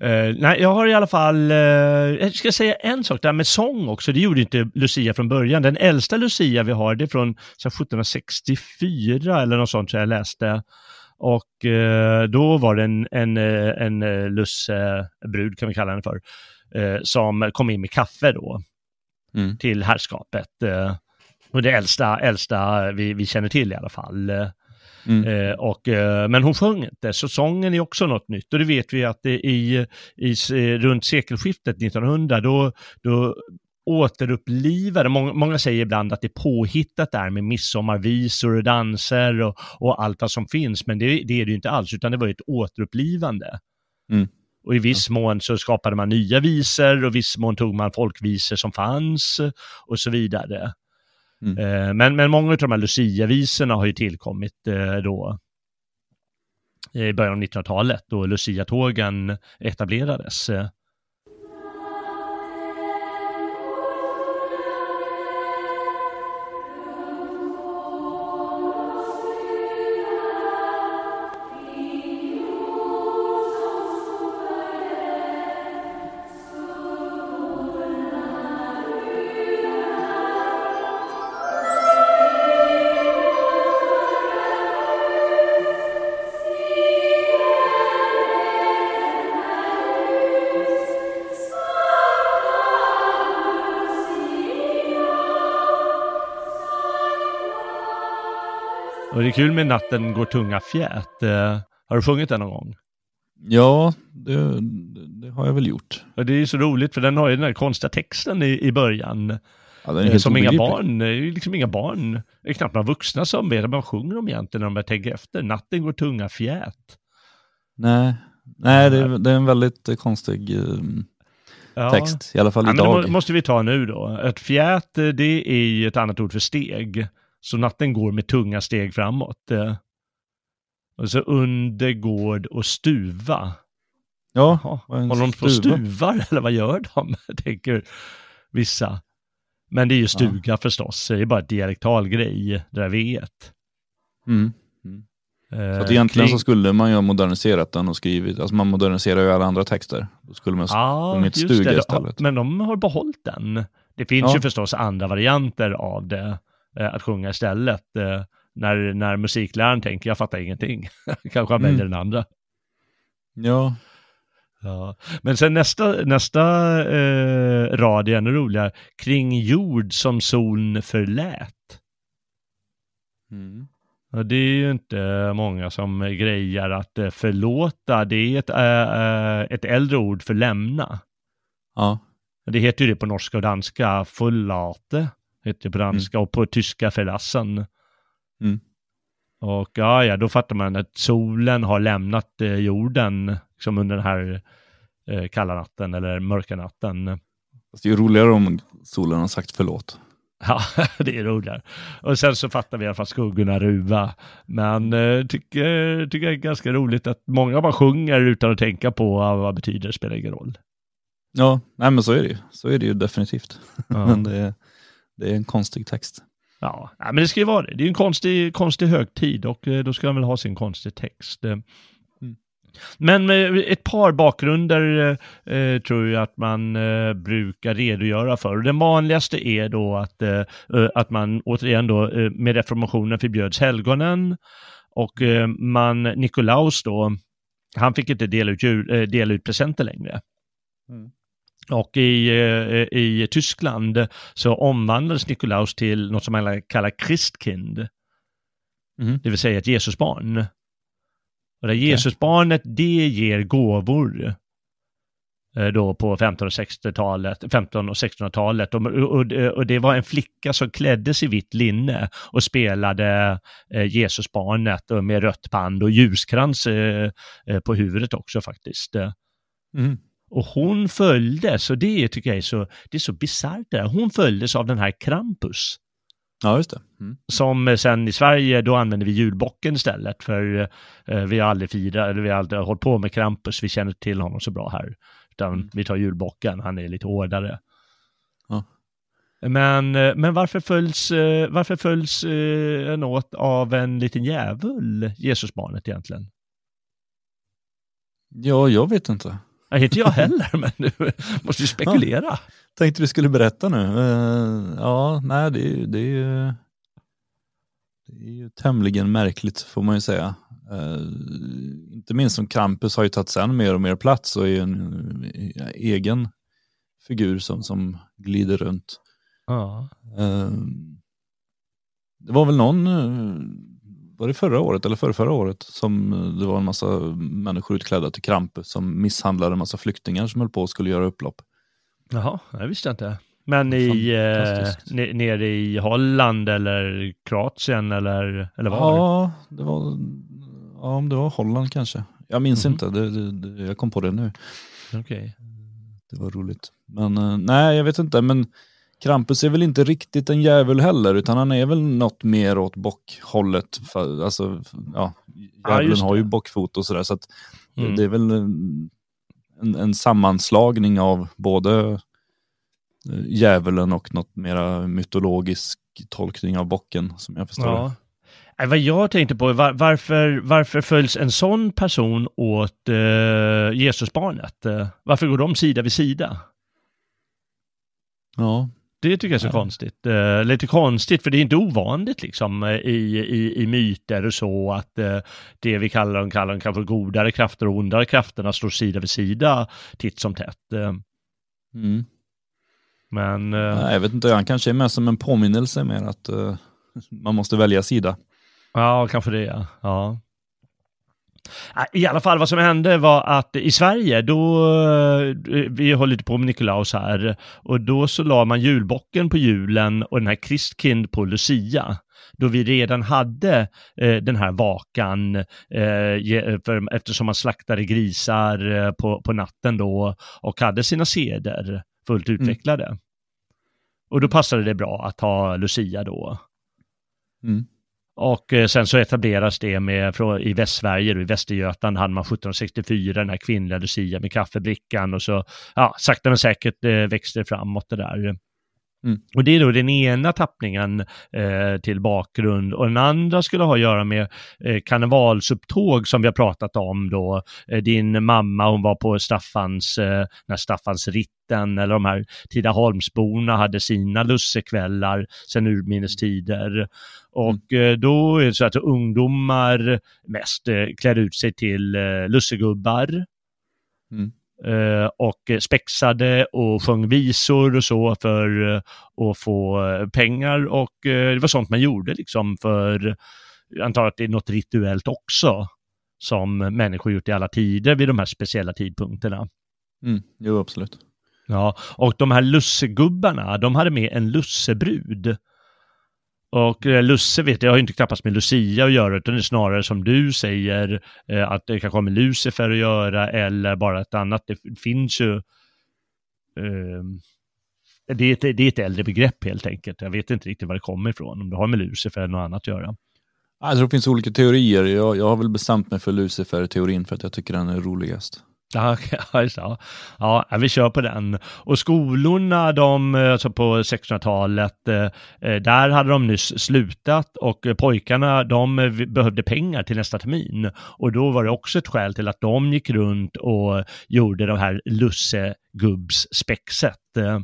Eh, nej, jag har i alla fall, eh, jag ska säga en sak där med sång också, det gjorde inte Lucia från början. Den äldsta Lucia vi har, det är från så här, 1764 eller något sånt som jag läste. Och eh, då var det en, en, en eh, lussebrud, kan vi kalla henne för, som kom in med kaffe då Mm. till herrskapet. Och det äldsta, äldsta vi, vi känner till i alla fall. Mm. Eh, och, eh, men hon sjöng inte, så sången är också något nytt. Och det vet vi att det i, i, eh, runt sekelskiftet 1900, då, då återupplivade, många, många säger ibland att det är påhittat där med midsommarvisor och danser och, och allt vad som finns, men det, det är det ju inte alls, utan det var ju ett återupplivande. Mm. Och i viss mån så skapade man nya visor och i viss mån tog man folkvisor som fanns och så vidare. Mm. Eh, men, men många av de här Lucia-visorna har ju tillkommit eh, då i början av 1900-talet då Lucia-tågen etablerades. Eh, är kul med Natten går tunga fjät. Eh, har du sjungit den någon gång? Ja, det, det har jag väl gjort. Och det är ju så roligt för den har ju den här konstiga texten i, i början. Ja, Eh, som inga barn, det är ju liksom inga barn, det är knappt några vuxna som vet vad man sjunger om egentligen när de börjar tänka efter. Natten går tunga fjät. Nej, Nej det, är, det är en väldigt eh, konstig eh, Ja. text, i alla fall Ja, men det idag. må- måste vi ta nu då. Ett fjät, eh, det är ju ett annat ord för steg. Så natten går med tunga steg framåt. eh. Och så under gård och stuva. ja, håller de på och stuvar [laughs] eller vad gör de? [laughs] tänker vissa. Men det är ju stuga förstås, det är bara ett dialektal grej, det där vet. Mm. Eh, Så att egentligen så skulle man ju ha moderniserat den och skrivit, alltså man moderniserar ju alla andra texter. Då skulle man ha sjungit just stuga det. istället. Men de har behållit den. Det finns Ja. ju förstås andra varianter av det, eh, att sjunga istället. Eh, när, när musikläraren tänker, jag fattar ingenting. [laughs] Kanske han Mm. väljer den andra. Ja, Ja. Men sen nästa, nästa eh, rad är ännu roligare. Kring jord som soln förlät. mm. Ja, det är ju inte många som grejar att eh, förlåta. Det är ett, äh, ett äldre ord för lämna. ja. Det heter ju det på norska och danska. Förlate heter det på danska och på tyska förlassen. Mm. Och ja, ja, då fattar man att solen har lämnat eh, jorden liksom under den här eh, kalla natten eller mörka natten. Fast det är ju roligare om solen har sagt förlåt. Ja, [laughs] det är roligare. Och sen så fattar vi i alla fall skuggorna ruva. Men eh, tycker, tycker jag är ganska roligt att många bara sjunger utan att tänka på vad vad betyder, det spelar ingen roll. Ja, nej men så är det ju. Så är det ju definitivt. Ja. [laughs] men det det är en konstig text. Ja, men det ska ju vara det. Det är en konstig, konstig högtid och eh, då ska han väl ha sin konstig text. Eh, Men eh, ett par bakgrunder eh, tror jag att man eh, brukar redogöra för. Och Den vanligaste är då att, eh, att man återigen då med reformationen förbjöds helgonen och eh, man, Nikolaus då, han fick inte dela ut, jul, eh, dela ut presenter längre. Mm. Och i, eh, i Tyskland så omvandlades Nikolaus till något som man kallar Christkind, Mhm. det vill säga ett Jesusbarn. Och det Jesusbarnet, det ger gåvor eh, då på 15 och 60-talet, 15 och 1600-talet. Och, och, och det var en flicka som kläddes i vitt linne och spelade eh, Jesusbarnet med rött band och ljuskrans eh, eh, på huvudet också faktiskt. Mm. Och hon följdes, och det tycker jag är så, det är så bisarrt det här. Hon följdes av den här Krampus. Ja, just det. Mm. Som eh, sen i Sverige, då använder vi julbocken istället. För eh, vi har aldrig firat, eller vi har aldrig hållit på med Krampus, vi känner till honom så bra här. Utan vi tar julbocken, han är lite hårdare. Ja. Men, eh, men varför följs, eh, varför följs eh, en åt av en liten djävul, Jesusbarnet egentligen? Ja, jag vet inte. Nej, inte jag heller, men du måste ju spekulera. Tänkte du skulle berätta nu. Eh, ja, nej, det är, ju- det är ju det är ju tämligen märkligt får man ju säga. Eh, inte minst som Krampus har ju tagit sen mer och mer plats och är en eh, egen figur som, som glider runt. Ja. Det var väl någon, var det förra året eller förra, förra året som det var en massa människor utklädda till Krampus som misshandlade en massa flyktingar som höll på och skulle göra upplopp. Jaha, det visste jag inte. Men i, eh, nere i Holland eller Kroatien eller, eller var? Ja, det var, ja, om det var Holland kanske. Jag minns Mhm. inte, det, det, det, jag kom på det nu. Okej. Det var roligt. Men eh, nej, jag vet inte. Men Krampus är väl inte riktigt en djävul heller, utan han är väl något mer åt bockhållet. Alltså, ja, Ja, djävulen just har det. ju bockfot och sådär. Så att Mm. det är väl en, en, sammanslagning av både eh, djävulen och något mera mytologisk tolkning av bocken, som jag förstår det. Ja. Nej, vad jag tänkte på, är var, varför, varför följs en sån person åt eh, Jesusbarnet? Eh, varför går de sida vid sida? Ja, Det tycker jag är så Ja. konstigt. Eh, lite konstigt, för det är inte ovanligt liksom eh, i, i, i myter och så att eh, det vi kallar de kallar de kanske godare krafter och ondare krafterna står sida vid sida titt som tätt. Eh, mm. men Nej, jag vet inte, han kanske är med som en påminnelse mer att man måste välja sida. Ja, kanske det ja. Ja. I alla fall vad som hände var att i Sverige då, eh, vi håller lite på med Nikolaus här, och då så la man julbocken på julen och den här Christkind på Lucia då vi redan hade eh, den här vakan eh, för, eftersom man slaktade grisar eh, på, på natten då och hade sina seder fullt Mm. utvecklade. Mm. Och då passade det bra att ha Lucia då. Mm. Och eh, sen så etableras det med, i Västsverige, då, i Västergötland hade man 1764 den här kvinnliga Lucia med kaffebrickan och så, ja, sakta men säkert eh, växte det framåt det där. Mm. Och det är då den ena tappningen eh, till bakgrund och den andra skulle ha att göra med eh, karnevalsupptåg som vi har pratat om då. Eh, din mamma hon var på Staffans, eh, när Staffans ritten eller de här Tidaholmsborna hade sina lussekvällar sedan urminnes tider. Och eh, då är det så att ungdomar mest eh, klär ut sig till eh, lussegubbar Mm. och spexade och sjöng visor och så för att få pengar och det var sånt man gjorde liksom för, jag antar att det är något rituellt också som människor gjort i alla tider vid de här speciella tidpunkterna. Mm. Jo, absolut. Ja, och de här lussegubbarna, de hade med en lussebrud. Och eh, lusse vet jag har ju inte knappast med Lucia att göra, utan det är snarare som du säger, eh, att det kanske har med Lucifer att göra eller bara ett annat. Det finns ju... Ehm, det, är ett, det är ett äldre begrepp helt enkelt. Jag vet inte riktigt var det kommer ifrån, om det har med Lucifer eller något annat att göra. Jag tror det finns olika teorier. Jag, jag har väl bestämt mig för Lucifer-teorin för att jag tycker den är roligast. [laughs] Ja, ja, vi kör på den. Och skolorna, de, alltså på 1600-talet, eh, där hade de nyss slutat och pojkarna, de eh, behövde pengar till nästa termin. Och då var det också ett skäl till att de gick runt och gjorde det här lussegubbsspexet. Eh,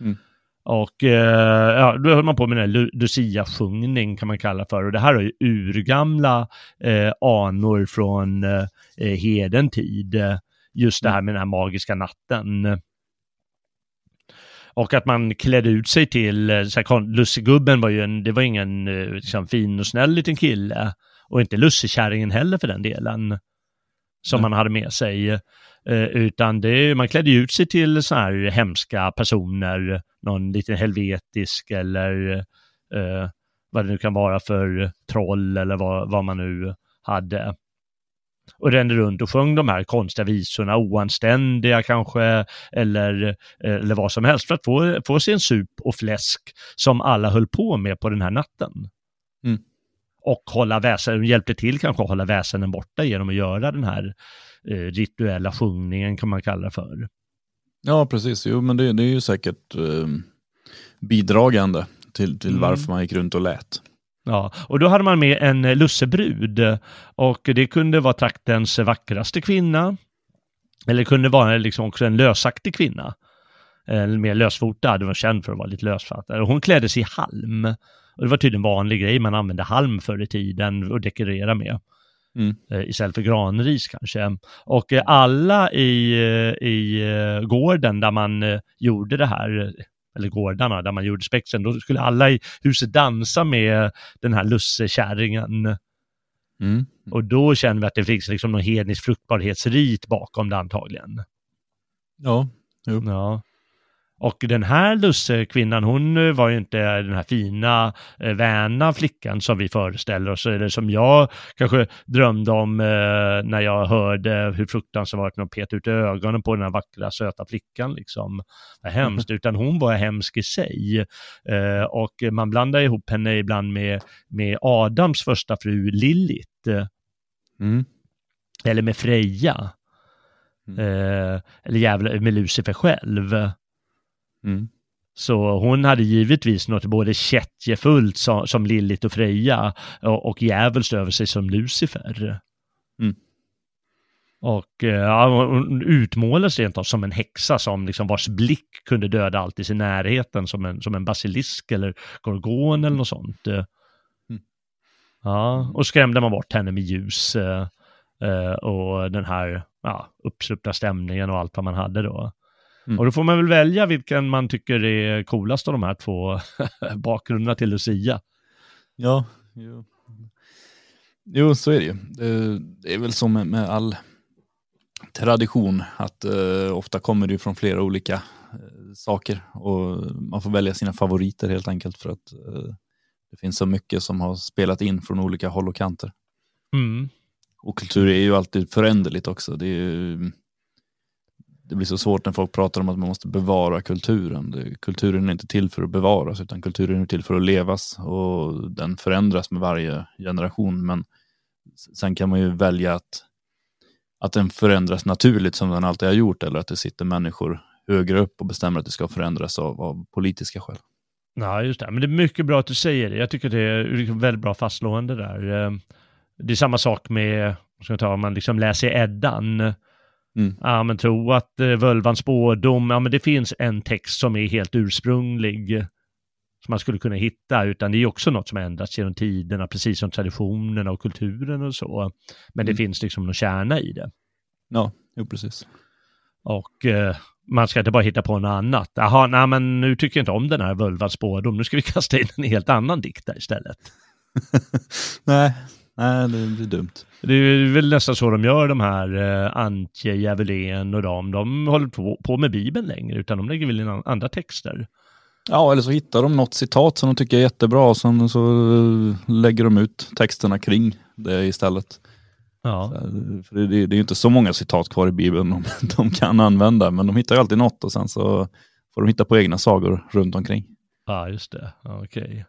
Mm. Och eh, ja, då höll man på med den här Lu- Lucia-sjungning kan man kalla för. Och det här har ju urgamla eh, anor från eh, eh, heden tid. Just det här med den här magiska natten. Och att man klädde ut sig till, eh, så här, kon- Lussigubben var ju en, det var ingen eh, liksom, fin och snäll liten kille. Och inte lussekärringen heller för den delen. Som man hade med sig. Eh, utan det, man klädde ut sig till så här hemska personer, någon liten helvetisk eller eh, vad det nu kan vara för troll eller vad, vad man nu hade. Och rände runt och sjöng de här konstiga visorna, oanständiga kanske, eller, eller vad som helst, för att få, få sig en sup och fläsk som alla höll på med på den här natten. Mm. Och hålla väsen, hjälpte till kanske att hålla väsenen borta genom att göra den här eh, rituella sjungningen kan man kalla det för. Ja, precis. Jo, men det, det är ju säkert eh, bidragande till, till Mm. varför man gick runt och lät. Ja, och då hade man med en eh, lussebrud och det kunde vara traktens vackraste kvinna. Eller kunde vara liksom också en lösaktig kvinna. Eller mer lösfotad, hon var känd för att vara lite lösfattad. Hon klädde sig i halm. Och det var tydligen en vanlig grej, man använde halm förr i tiden och dekorera med. Mm. Eh, Istället för granris kanske. Och eh, alla i, eh, i eh, gården där man eh, gjorde det här, eh, eller gårdarna där man gjorde spexen, då skulle alla i huset dansa med den här lussekärringen. Mm. Och då känner vi att det finns liksom någon hednisk fruktbarhetsrit bakom det antagligen. Ja, jo. Ja. Och den här lussekvinnan, hon eh, var ju inte den här fina, eh, väna flickan som vi föreställer oss, eller som jag kanske drömde om eh, när jag hörde hur fruktansvärt de peta ut ögonen på den här vackra, söta flickan liksom. Vad hemskt, utan hon var hemsk i sig. Eh, och man blandar ihop henne ibland med, med Adams första fru Lilith, Mm. eller med Freja. Mm. Eh, eller jävla med Lucifer själv. Mm. Så hon hade givetvis något både kättjefullt som, som Lilith och Freja och, och djävulskt över sig som Lucifer. Mm. Och eh, ja, hon utmålades rent av som en häxa som liksom vars blick kunde döda allt i sin närheten som en, som en basilisk eller gorgon eller något sånt. Mm. Ja, och skrämde man bort henne med ljus eh, eh, och den här ja, uppsluppna stämningen och allt vad man hade då. Mm. Och då får man väl välja vilken man tycker är coolast av de här två [laughs] bakgrunderna till Lucia. Ja, jo. Jo, så är det ju. Det, det är väl som med, med all tradition att eh, ofta kommer det från flera olika eh, saker och man får välja sina favoriter helt enkelt för att eh, det finns så mycket som har spelat in från olika håll och kanter. Mm. Och kultur är ju alltid föränderligt också. Det, är ju, det blir så svårt när folk pratar om att man måste bevara kulturen. Kulturen är inte till för att bevaras utan kulturen är till för att levas och den förändras med varje generation. Men sen kan man ju välja att, att den förändras naturligt som den alltid har gjort eller att det sitter människor högre upp och bestämmer att det ska förändras av, av politiska skäl. Ja, just det. Men det är mycket bra att du säger det. Jag tycker det är liksom väldigt bra fastslående där. Ehm, det är samma sak med, ska jag ta, om man liksom läser Eddan. Mm. Ja, men tro att eh, völvans spådom, ja men det finns en text som är helt ursprunglig. Som man skulle kunna hitta, utan det är också något som ändrats genom tiderna, precis som traditionerna och kulturen och så. Men det Mm. finns liksom någon kärna i det. Ja, jo precis. Och eh, man ska inte bara hitta på något annat. Jaha, nej men nu tycker jag inte om den här völvans spådom, nu ska vi kasta in en helt annan dikt där istället. [laughs] nej, nej, det blir dumt. Det är väl nästan så de gör de här eh, Antje, Djävulen och de. De håller på, på med Bibeln längre, utan de lägger väl in an- andra texter. Ja, eller så hittar de något citat som de tycker är jättebra och sen så eh, lägger de ut texterna kring det istället. Ja, Eh, För det, det är ju inte så många citat kvar i Bibeln de, [laughs] de kan använda, men de hittar ju alltid något och sen så får de hitta på egna sagor runt omkring. ja just det. Okej. Ehm,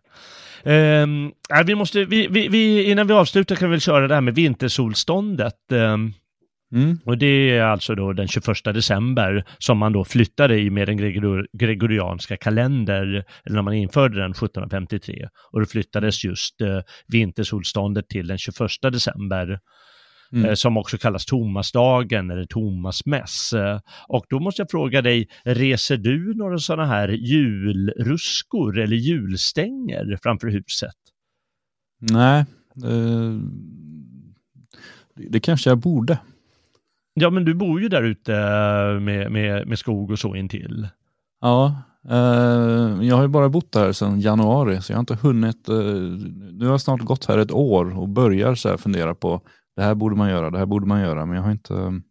ja, vi måste, vi, vi, vi, innan vi avslutar kan vi väl köra det här med vintersolståndet. Ehm, Mm. Och det är alltså då den 21 december som man då flyttade i med den gregor- gregorianska kalender, eller när man införde den 1753. Och då flyttades just eh, vintersolståndet till den 21 december, Mm. eh, som också kallas Tomasdagen eller Tomasmäss. Och då måste jag fråga dig, reser du några sådana här julruskor eller julstänger framför huset? Nej, det, det kanske jag borde. Ja, men du bor ju där ute med, med, med skog och så intill. Ja, eh, jag har ju bara bott här sedan januari så jag har inte hunnit. Eh, nu har jag snart gått här ett år och börjar så här fundera på det här borde man göra, det här borde man göra, men jag har inte,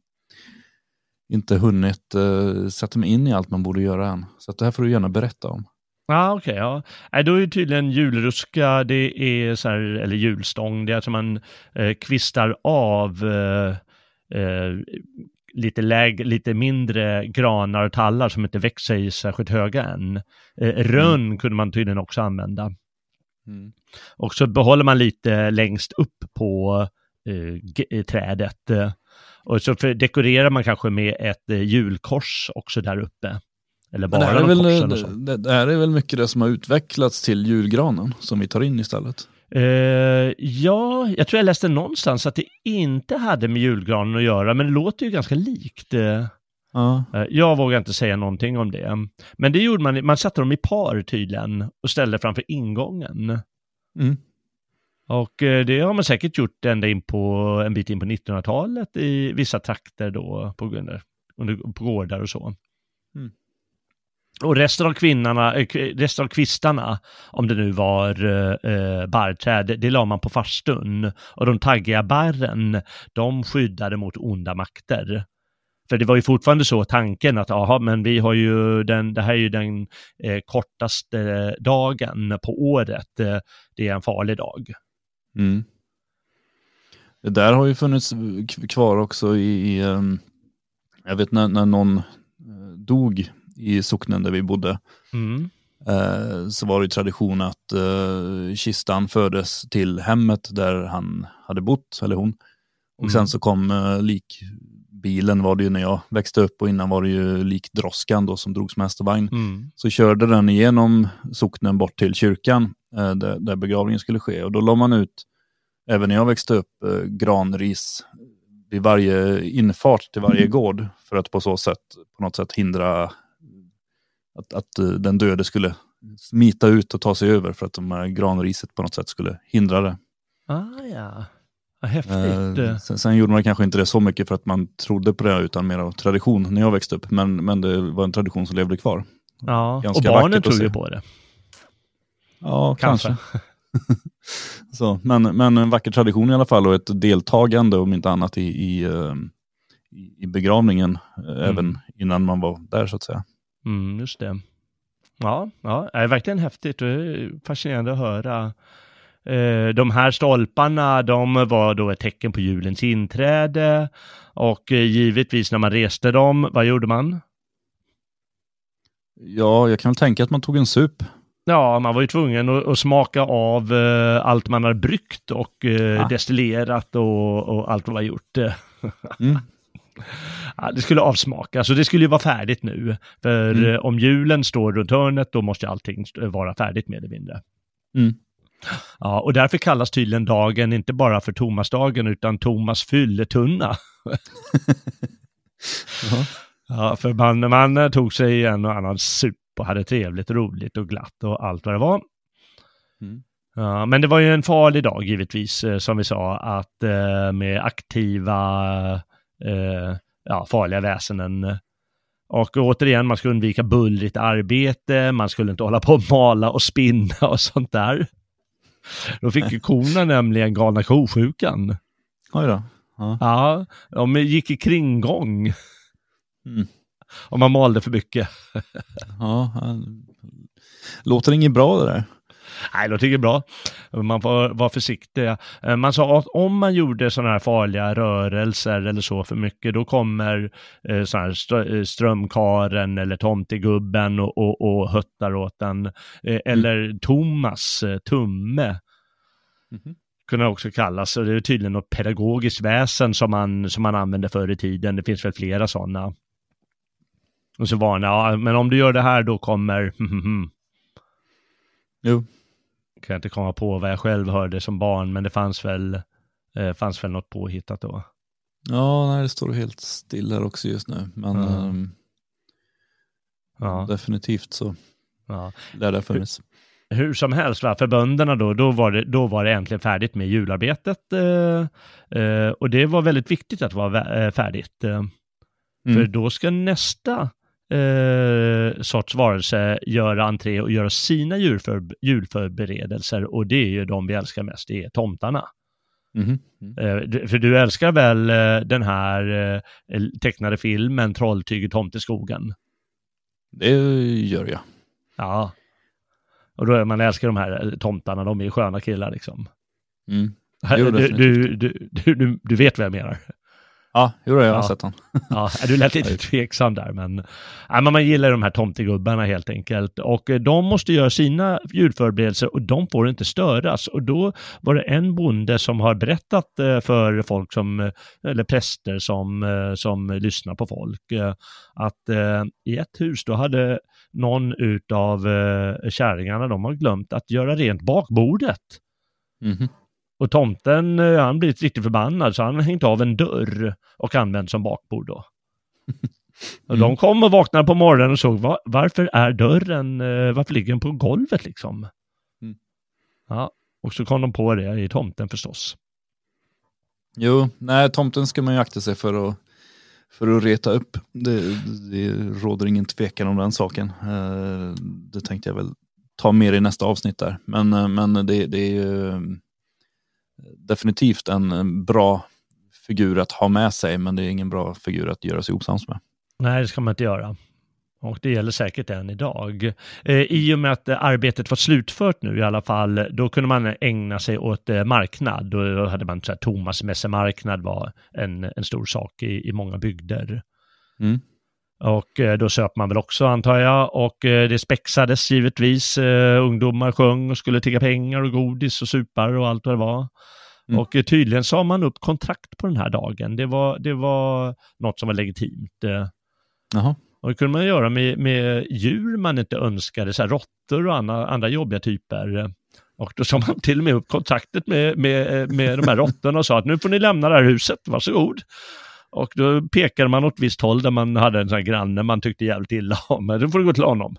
inte hunnit eh, sätta mig in i allt man borde göra än. Så det här får du gärna berätta om. Ah, okej. ja. Nej, då är det tydligen julruska, det är så här, eller julstång, det är att man eh, kvistar av eh, eh, lite, läg, lite mindre granar och tallar som inte växer särskilt höga än. Eh, rönn kunde man tydligen också använda. Och så behåller man lite längst upp på eh, eh, trädet. Eh, och så för, dekorerar man kanske med ett eh, julkors också där uppe. Eller Men det, bara här är väl, så. det, det här är väl mycket det som har utvecklats till julgranen som vi tar in istället. Eh, ja, jag tror jag läste någonstans att det inte hade med julgranen att göra, men det låter ju ganska likt. Eh, Ja, eh, jag vågar inte säga någonting om det. Men det gjorde man, man satte dem i par tydligen och ställde framför ingången. mm. Och eh, det har man säkert gjort ända in på en bit in på 1900-talet i vissa trakter då, på, under, under, på gårdar och så. Mm. Och resten av kvinnorna, eh, resten av kvistarna, om det nu var eh, eh, barrträd, det, det la man på farstun. Och de taggiga barren, de skyddade mot onda makter. För det var ju fortfarande så tanken att, aha, men vi har ju den, det här är ju den eh, kortaste dagen på året. Eh, det är en farlig dag. Mm. Det där har ju funnits kvar också i, i ehm, jag vet när, när någon eh, dog i socknen där vi bodde, Mm. eh, så var det ju tradition att eh, kistan fördes till hemmet där han hade bott, eller hon. Och Mm. sen så kom eh, likbilen var det ju när jag växte upp och innan var det ju likdroskan då som drogs med hästvagn. Mm. Så körde den igenom socknen bort till kyrkan där, där begravningen skulle ske. Och då la man ut, även när jag växte upp, eh, granris vid varje infart till varje gård. För att på så sätt på något sätt hindra att, att eh, den döde skulle smita ut och ta sig över för att de här granriset på något sätt skulle hindra det. Ah, ja. Vad häftigt. Eh, sen, sen gjorde man kanske inte det så mycket för att man trodde på det utan mer av tradition när jag växte upp. Men, men det var en tradition som levde kvar. ja. Och ganska barnen vackert att tror ju på det. Ja, Kanske. kanske. [laughs] Så, men, men en vacker tradition i alla fall och ett deltagande om inte annat i, i, eh, i- begravningen, eh, även innan man var där så att säga. Mm, just det. Ja, ja, det är verkligen häftigt och fascinerande att höra. Eh, De här stolparna, de var då ett tecken på julens inträde och givetvis när man reste dem, vad gjorde man? Ja, jag kan väl tänka att man tog en sup. Ja, man var ju tvungen att, att smaka av eh, allt man hade bryggt och eh, Ja. destillerat och, och allt vad man gjort. [laughs] Mm. Ja, det skulle avsmakas och det skulle ju vara färdigt nu. För Mm. eh, om julen står runt hörnet, då måste allting vara färdigt mer eller mindre. Mm. Ja, och därför kallas tydligen dagen inte bara för Tomasdagen utan Tomas fylletunna. Jaha. [laughs] Ja, för man, man tog sig en och annan sup och hade trevligt, roligt och glatt och allt vad det var. Mm. Ja, men det var ju en farlig dag givetvis, eh, som vi sa, att eh, med aktiva, eh, ja, farliga väsenen. Och återigen, man skulle undvika bullrigt arbete, man skulle inte hålla på och mala och spinna och sånt där. Då fick ju korna nämligen galna kosjukan. Oj då. Ja. Ja, de gick i kringgång Mm. Om man malde för mycket. Ja, han- låter inget bra det där. Nej, det är bra. Man får vara försiktig. Eh, Man sa att om man gjorde sådana här farliga rörelser eller så för mycket, då kommer eh, sån här eh, strömkaren eller tomtegubben och, och, och höttar åt den. Eller Thomas, eh, tumme, kunde det också kallas. Så det är tydligen något pedagogiskt väsen som man, som man använde förr i tiden. Det finns väl flera sådana. Och så var det, ja, men om du gör det här då kommer, [laughs] Jo. kan jag inte komma på vad jag själv hörde som barn, men det fanns väl, eh, fanns väl något påhittat då. Ja, nej, det står helt still här också just nu. Men Ja. ehm, Ja, definitivt så ja. lär det ha funnits. Hur som helst, va? för bönderna då, då var, det, då var det äntligen färdigt med jularbetet. Eh, eh, och det var väldigt viktigt att det var vä- eh, färdigt. Eh, För Mm. då ska nästa eh, sorts varelse göra entré och göra sina julför, julförberedelser. Och det är ju de vi älskar mest, det är tomtarna. Mhm. Mm. Eh, för du älskar väl eh, den här eh, tecknade filmen Trolltyg i tomteskogen? Det gör jag. Ja. Och då är man älskar de här eh, tomtarna, de är sköna killar liksom. Mm. Jo, du, du, du, du vet vad jag menar. Ja, jo, jag har Ja. sett han. Ja, du lät lite [laughs] tveksam där, men, ja, men man gillar de här tomtegubbarna helt enkelt. Och eh, de måste göra sina julförberedelser och de får inte störas. Och då var det en bonde som har berättat eh, för folk som, eh, eller präster som, som lyssnar på folk, att i ett hus då hade någon utav kärringarna, de har glömt att göra rent bakbordet. Mhm. Och tomten, eh, han blivit riktigt förbannad så han hängt av en dörr och använt som bakbord då. [laughs] Och de kom och vaknade på morgonen och såg "Va- varför är dörren, eh, varför ligger den på golvet liksom? Mm. Ja, och så kom de på det i tomten förstås. Jo, nej, tomten ska man ju akta sig för att, för att reta upp. Det, det råder ingen tvekan om den saken. Eh, Det tänkte jag väl ta mer i nästa avsnitt där. Men, men det, det är ju definitivt en en bra figur att ha med sig, men det är ingen bra figur att göra sig osams med. Nej, det ska man inte göra. Och det gäller säkert än idag. Eh, I och med att eh, arbetet var slutfört nu i alla fall, då kunde man ägna sig åt eh, marknad. Då hade man så här, Thomas mässemarknad var en, en stor sak i, i många bygder. Mm. Och eh, då söp man väl också antar jag. Och eh, det spexades givetvis. Eh, ungdomar sjöng och skulle tigga pengar och godis och supar och allt vad det var. Mm. Och tydligen sa man upp kontrakt på den här dagen. Det var, det var något som var legitimt. Jaha. och det kunde man göra med, med djur man inte önskade, så här råttor och andra, andra jobbiga typer. Och då sa man till och med upp kontraktet med, med, med de här råttorna och sa att nu får ni lämna det här huset, varsågod. Och då pekade man åt visst håll där man hade en sån här granne man tyckte jävligt illa om, men då får du gå till honom.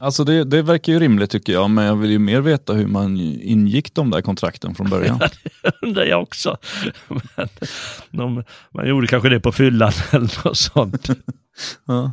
Alltså det, det verkar ju rimligt tycker jag, men jag vill ju mer veta hur man ingick de där kontrakten från början. [laughs] undrar jag också. Men de, man gjorde kanske det på fyllan [laughs] eller något sånt. Ja.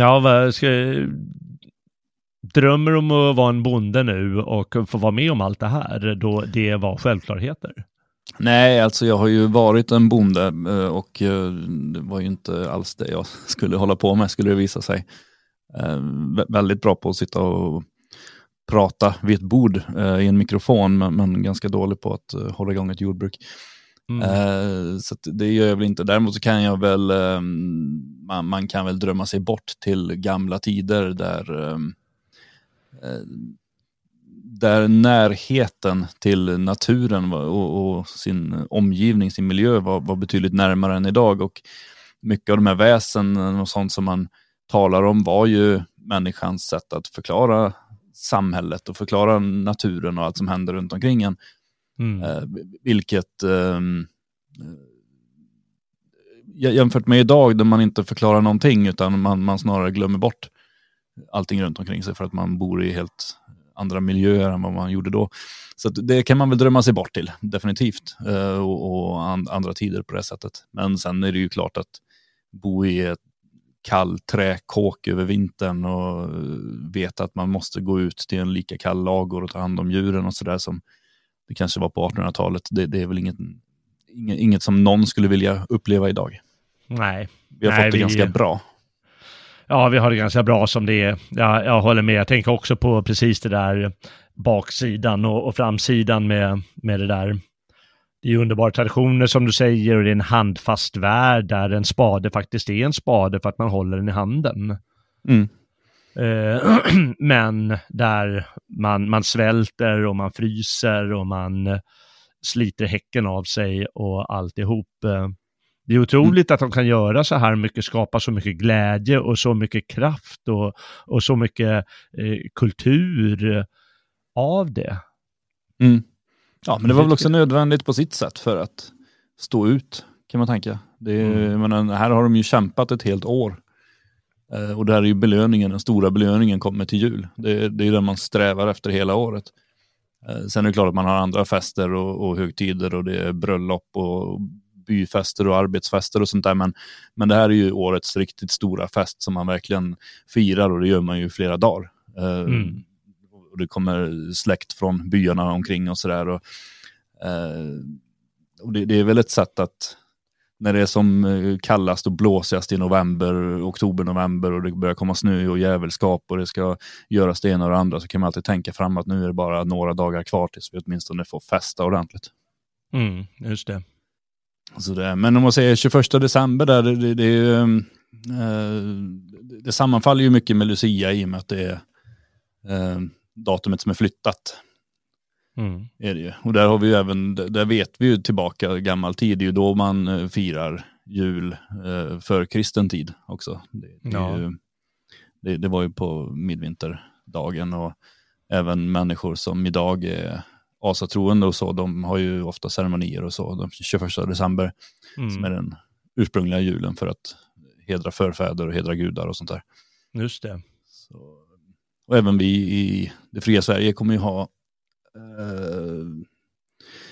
Ja, vad ska... Drömmer om att vara en bonde nu och få vara med om allt det här då det var självklarheter? Nej, alltså jag har ju varit en bonde eh, och eh, det var ju inte alls det jag [laughs] skulle hålla på med skulle det visa sig. Eh, vä- Väldigt bra på att sitta och prata vid ett bord i en mikrofon men, ganska dålig på att hålla igång ett jordbruk. Mm. Så det gör jag väl inte. Däremot så kan jag väl, ehm, man, man kan väl drömma sig bort till gamla tider där, ehm, eh, där närheten till naturen och, och sin omgivning, sin miljö var, var betydligt närmare än idag. Och mycket av de här väsen och sånt som man talar om var ju människans sätt att förklara samhället och förklara naturen och allt som händer runt omkring en. Mm. Eh, vilket ehm, eh, jämfört med idag där man inte förklarar någonting utan man, man snarare glömmer bort allting runt omkring sig för att man bor i helt andra miljöer än vad man gjorde då. Så att det kan man väl drömma sig bort till, definitivt. Eh, och och and, andra tider på det sättet. Men sen är det ju klart att bo i ett kall träkåk över vintern och veta att man måste gå ut till en lika kall lagor och ta hand om djuren och sådär som det kanske var på 1800-talet. Det, det är väl inget, inget, som någon skulle vilja uppleva idag. Nej. Vi har Nej, fått det vi- ganska bra. Ja, vi har det ganska bra som det är. Ja, jag håller med. Jag tänker också på precis det där baksidan och, och framsidan med, med det där. Det är underbara traditioner som du säger och det är en handfast värld där en spade faktiskt är en spade för att man håller den i handen. Mm. Eh, [clears throat] men där man, man svälter och man fryser och man sliter häcken av sig och alltihop. Eh, Det är otroligt att de kan göra så här mycket, skapa så mycket glädje och så mycket kraft och, och så mycket eh, kultur av det. Mm. Ja, men det var väl också nödvändigt på sitt sätt för att stå ut, kan man tänka. Det är, Mm. menar, här har de ju kämpat ett helt år. Eh, och där är ju belöningen, den stora belöningen kommer till jul. Det, det är den man strävar efter hela året. Eh, sen är det klart att man har andra fester och, och högtider och det är bröllop och byfester och arbetsfester och sånt där. Men, men det här är ju årets riktigt stora fest som man verkligen firar och det gör man ju flera dagar. Eh, Mm. och det kommer släkt från byarna omkring och sådär. Och, eh, och det, det är väl ett sätt att när det är som eh, kallast och blåsigast i november, oktober, november och det börjar komma snö och jävelskap och det ska göras det ena och det andra så kan man alltid tänka fram att nu är det bara några dagar kvar tills vi åtminstone får festa ordentligt. Mm, just det. Så det, men om man säger 21 december där, det, det, det, är ju, eh, det sammanfaller ju mycket med Lucia i och med att det är eh, datumet som är flyttat. Mm. Är det ju. Och där har vi ju även, där vet vi ju tillbaka gammal tid, det är ju då man eh, firar jul eh, för kristen tid också. Det, det, Ja. ju, det, det var ju på midvinterdagen och även människor som idag är asatroende och så, de har ju ofta ceremonier och så, den 21 december som är Mm. den ursprungliga julen för att hedra förfäder och hedra gudar och sånt där. Just det. Så, och även vi i det fria Sverige kommer ju ha eh,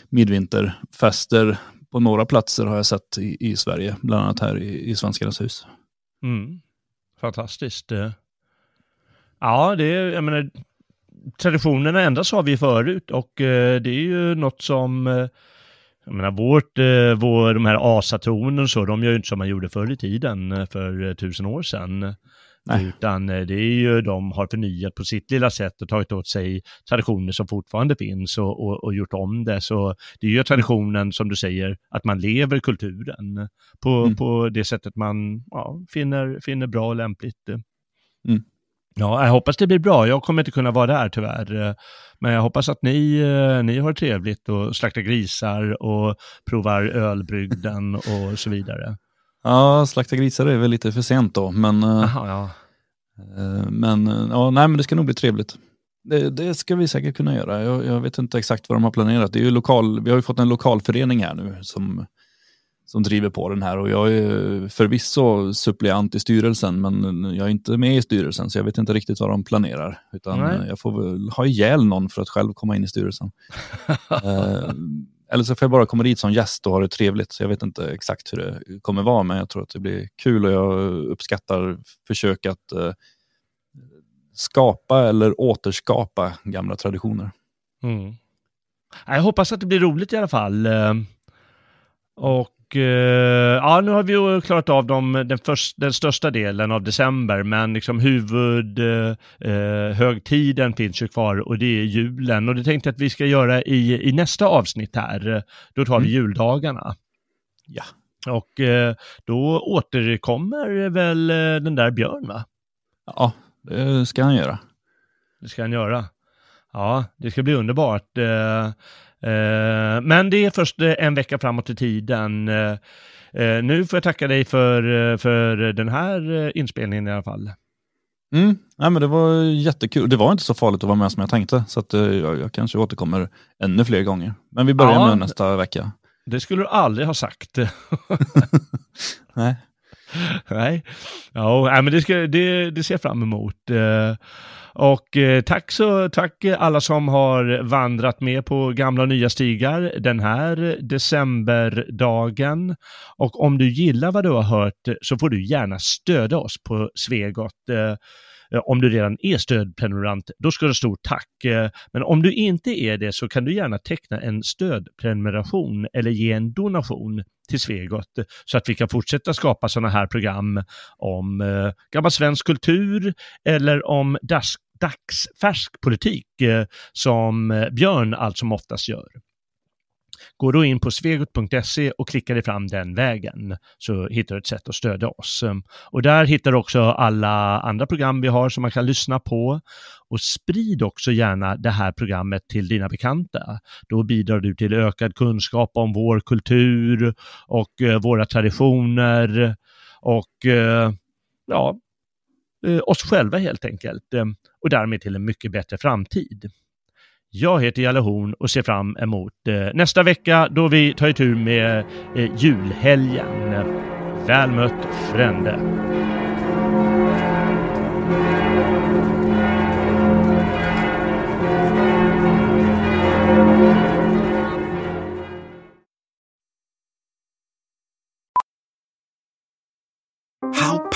midvinterfester på några platser har jag sett i, i Sverige, bland annat här i, i Svenskarnas hus. Mm. Fantastiskt. Eh, ja, det är, jag menar, traditionerna ändras har vi förut och eh, det är ju något som, eh, jag menar vårt, eh, vår, de här asatronen och så, de gör ju inte som man gjorde förr i tiden eh, för tusen år sedan. Nej. Utan eh, det är ju, de har förnyat på sitt lilla sätt och tagit åt sig traditioner som fortfarande finns och, och, och gjort om det. Så det är ju traditionen, som du säger, att man lever kulturen på, Mm. på det sättet man ja, finner, finner bra och lämpligt. Mm. Ja, jag hoppas det blir bra. Jag kommer inte kunna vara där tyvärr. Men jag hoppas att ni, eh, ni har trevligt och slaktar grisar och provar ölbrygden [laughs] och så vidare. Ja, slakta grisar är väl lite för sent då, men, eh, Jaha, ja. eh, men, eh, ja, nej, men det ska nog bli trevligt. Det, det ska vi säkert kunna göra. Jag, jag vet inte exakt vad de har planerat. Det är ju lokal, vi har ju fått en lokalförening här nu som, som driver på den här och jag är förvisso suppleant i styrelsen men jag är inte med i styrelsen så jag vet inte riktigt vad de planerar. Utan Nej. jag får väl ha ihjäl någon för att själv komma in i styrelsen. [laughs] Eh, eller så får jag bara komma dit som gäst och ha det trevligt. Så jag vet inte exakt hur det kommer vara, men jag tror att det blir kul och jag uppskattar försök att eh, skapa eller återskapa gamla traditioner. Mm. Jag hoppas att det blir roligt i alla fall. Eh, och och eh, ja, nu har vi ju klarat av dem, den, först, den största delen av december, men liksom huvudhögtiden eh, finns ju kvar och det är julen. Och det tänkte jag att vi ska göra i, i nästa avsnitt här. Då tar vi mm. juldagarna. Ja. Och då återkommer väl den där Björn, va? Ja, det ska han göra. Det ska han göra. Ja, det ska bli underbart. Eh, eh, men det är först eh, en vecka framåt i tiden. Nu får jag tacka dig för, för den här inspelningen i alla fall. Mm. Ja, men det var jättekul. Det var inte så farligt att vara med som jag tänkte, så att, jag, jag kanske återkommer ännu fler gånger. Men vi börjar ja, med nästa vecka. Det skulle du aldrig ha sagt. [laughs] [laughs] Nej. [laughs] Nej, ja, men det, ska, det, det ser jag fram emot. Eh, och eh, tack så tack alla som har vandrat med på gamla och nya stigar den här decemberdagen. Och om du gillar vad du har hört så får du gärna stödja oss på Svegot. Eh, Eh, om du redan är stödprenumerant, då ska du stort tack. Eh, men om du inte är det så kan du gärna teckna en stödprenumeration eller ge en donation till Svegot så att vi kan fortsätta skapa sådana här program om eh, gammal svensk kultur eller om dags, dagsfärsk politik eh, som eh, Björn allt som oftast gör. Gå då in på svegot.se och klicka dig fram den vägen så hittar du ett sätt att stödja oss. Och där hittar du också alla andra program vi har som man kan lyssna på. Och sprid också gärna det här programmet till dina bekanta. Då bidrar du till ökad kunskap om vår kultur och eh, våra traditioner och eh, ja, eh, oss själva helt enkelt. Och därmed till en mycket bättre framtid. Jag heter Jalle Horn och ser fram emot eh, nästa vecka då vi tar itu med eh, julhelgen. Väl mött frände.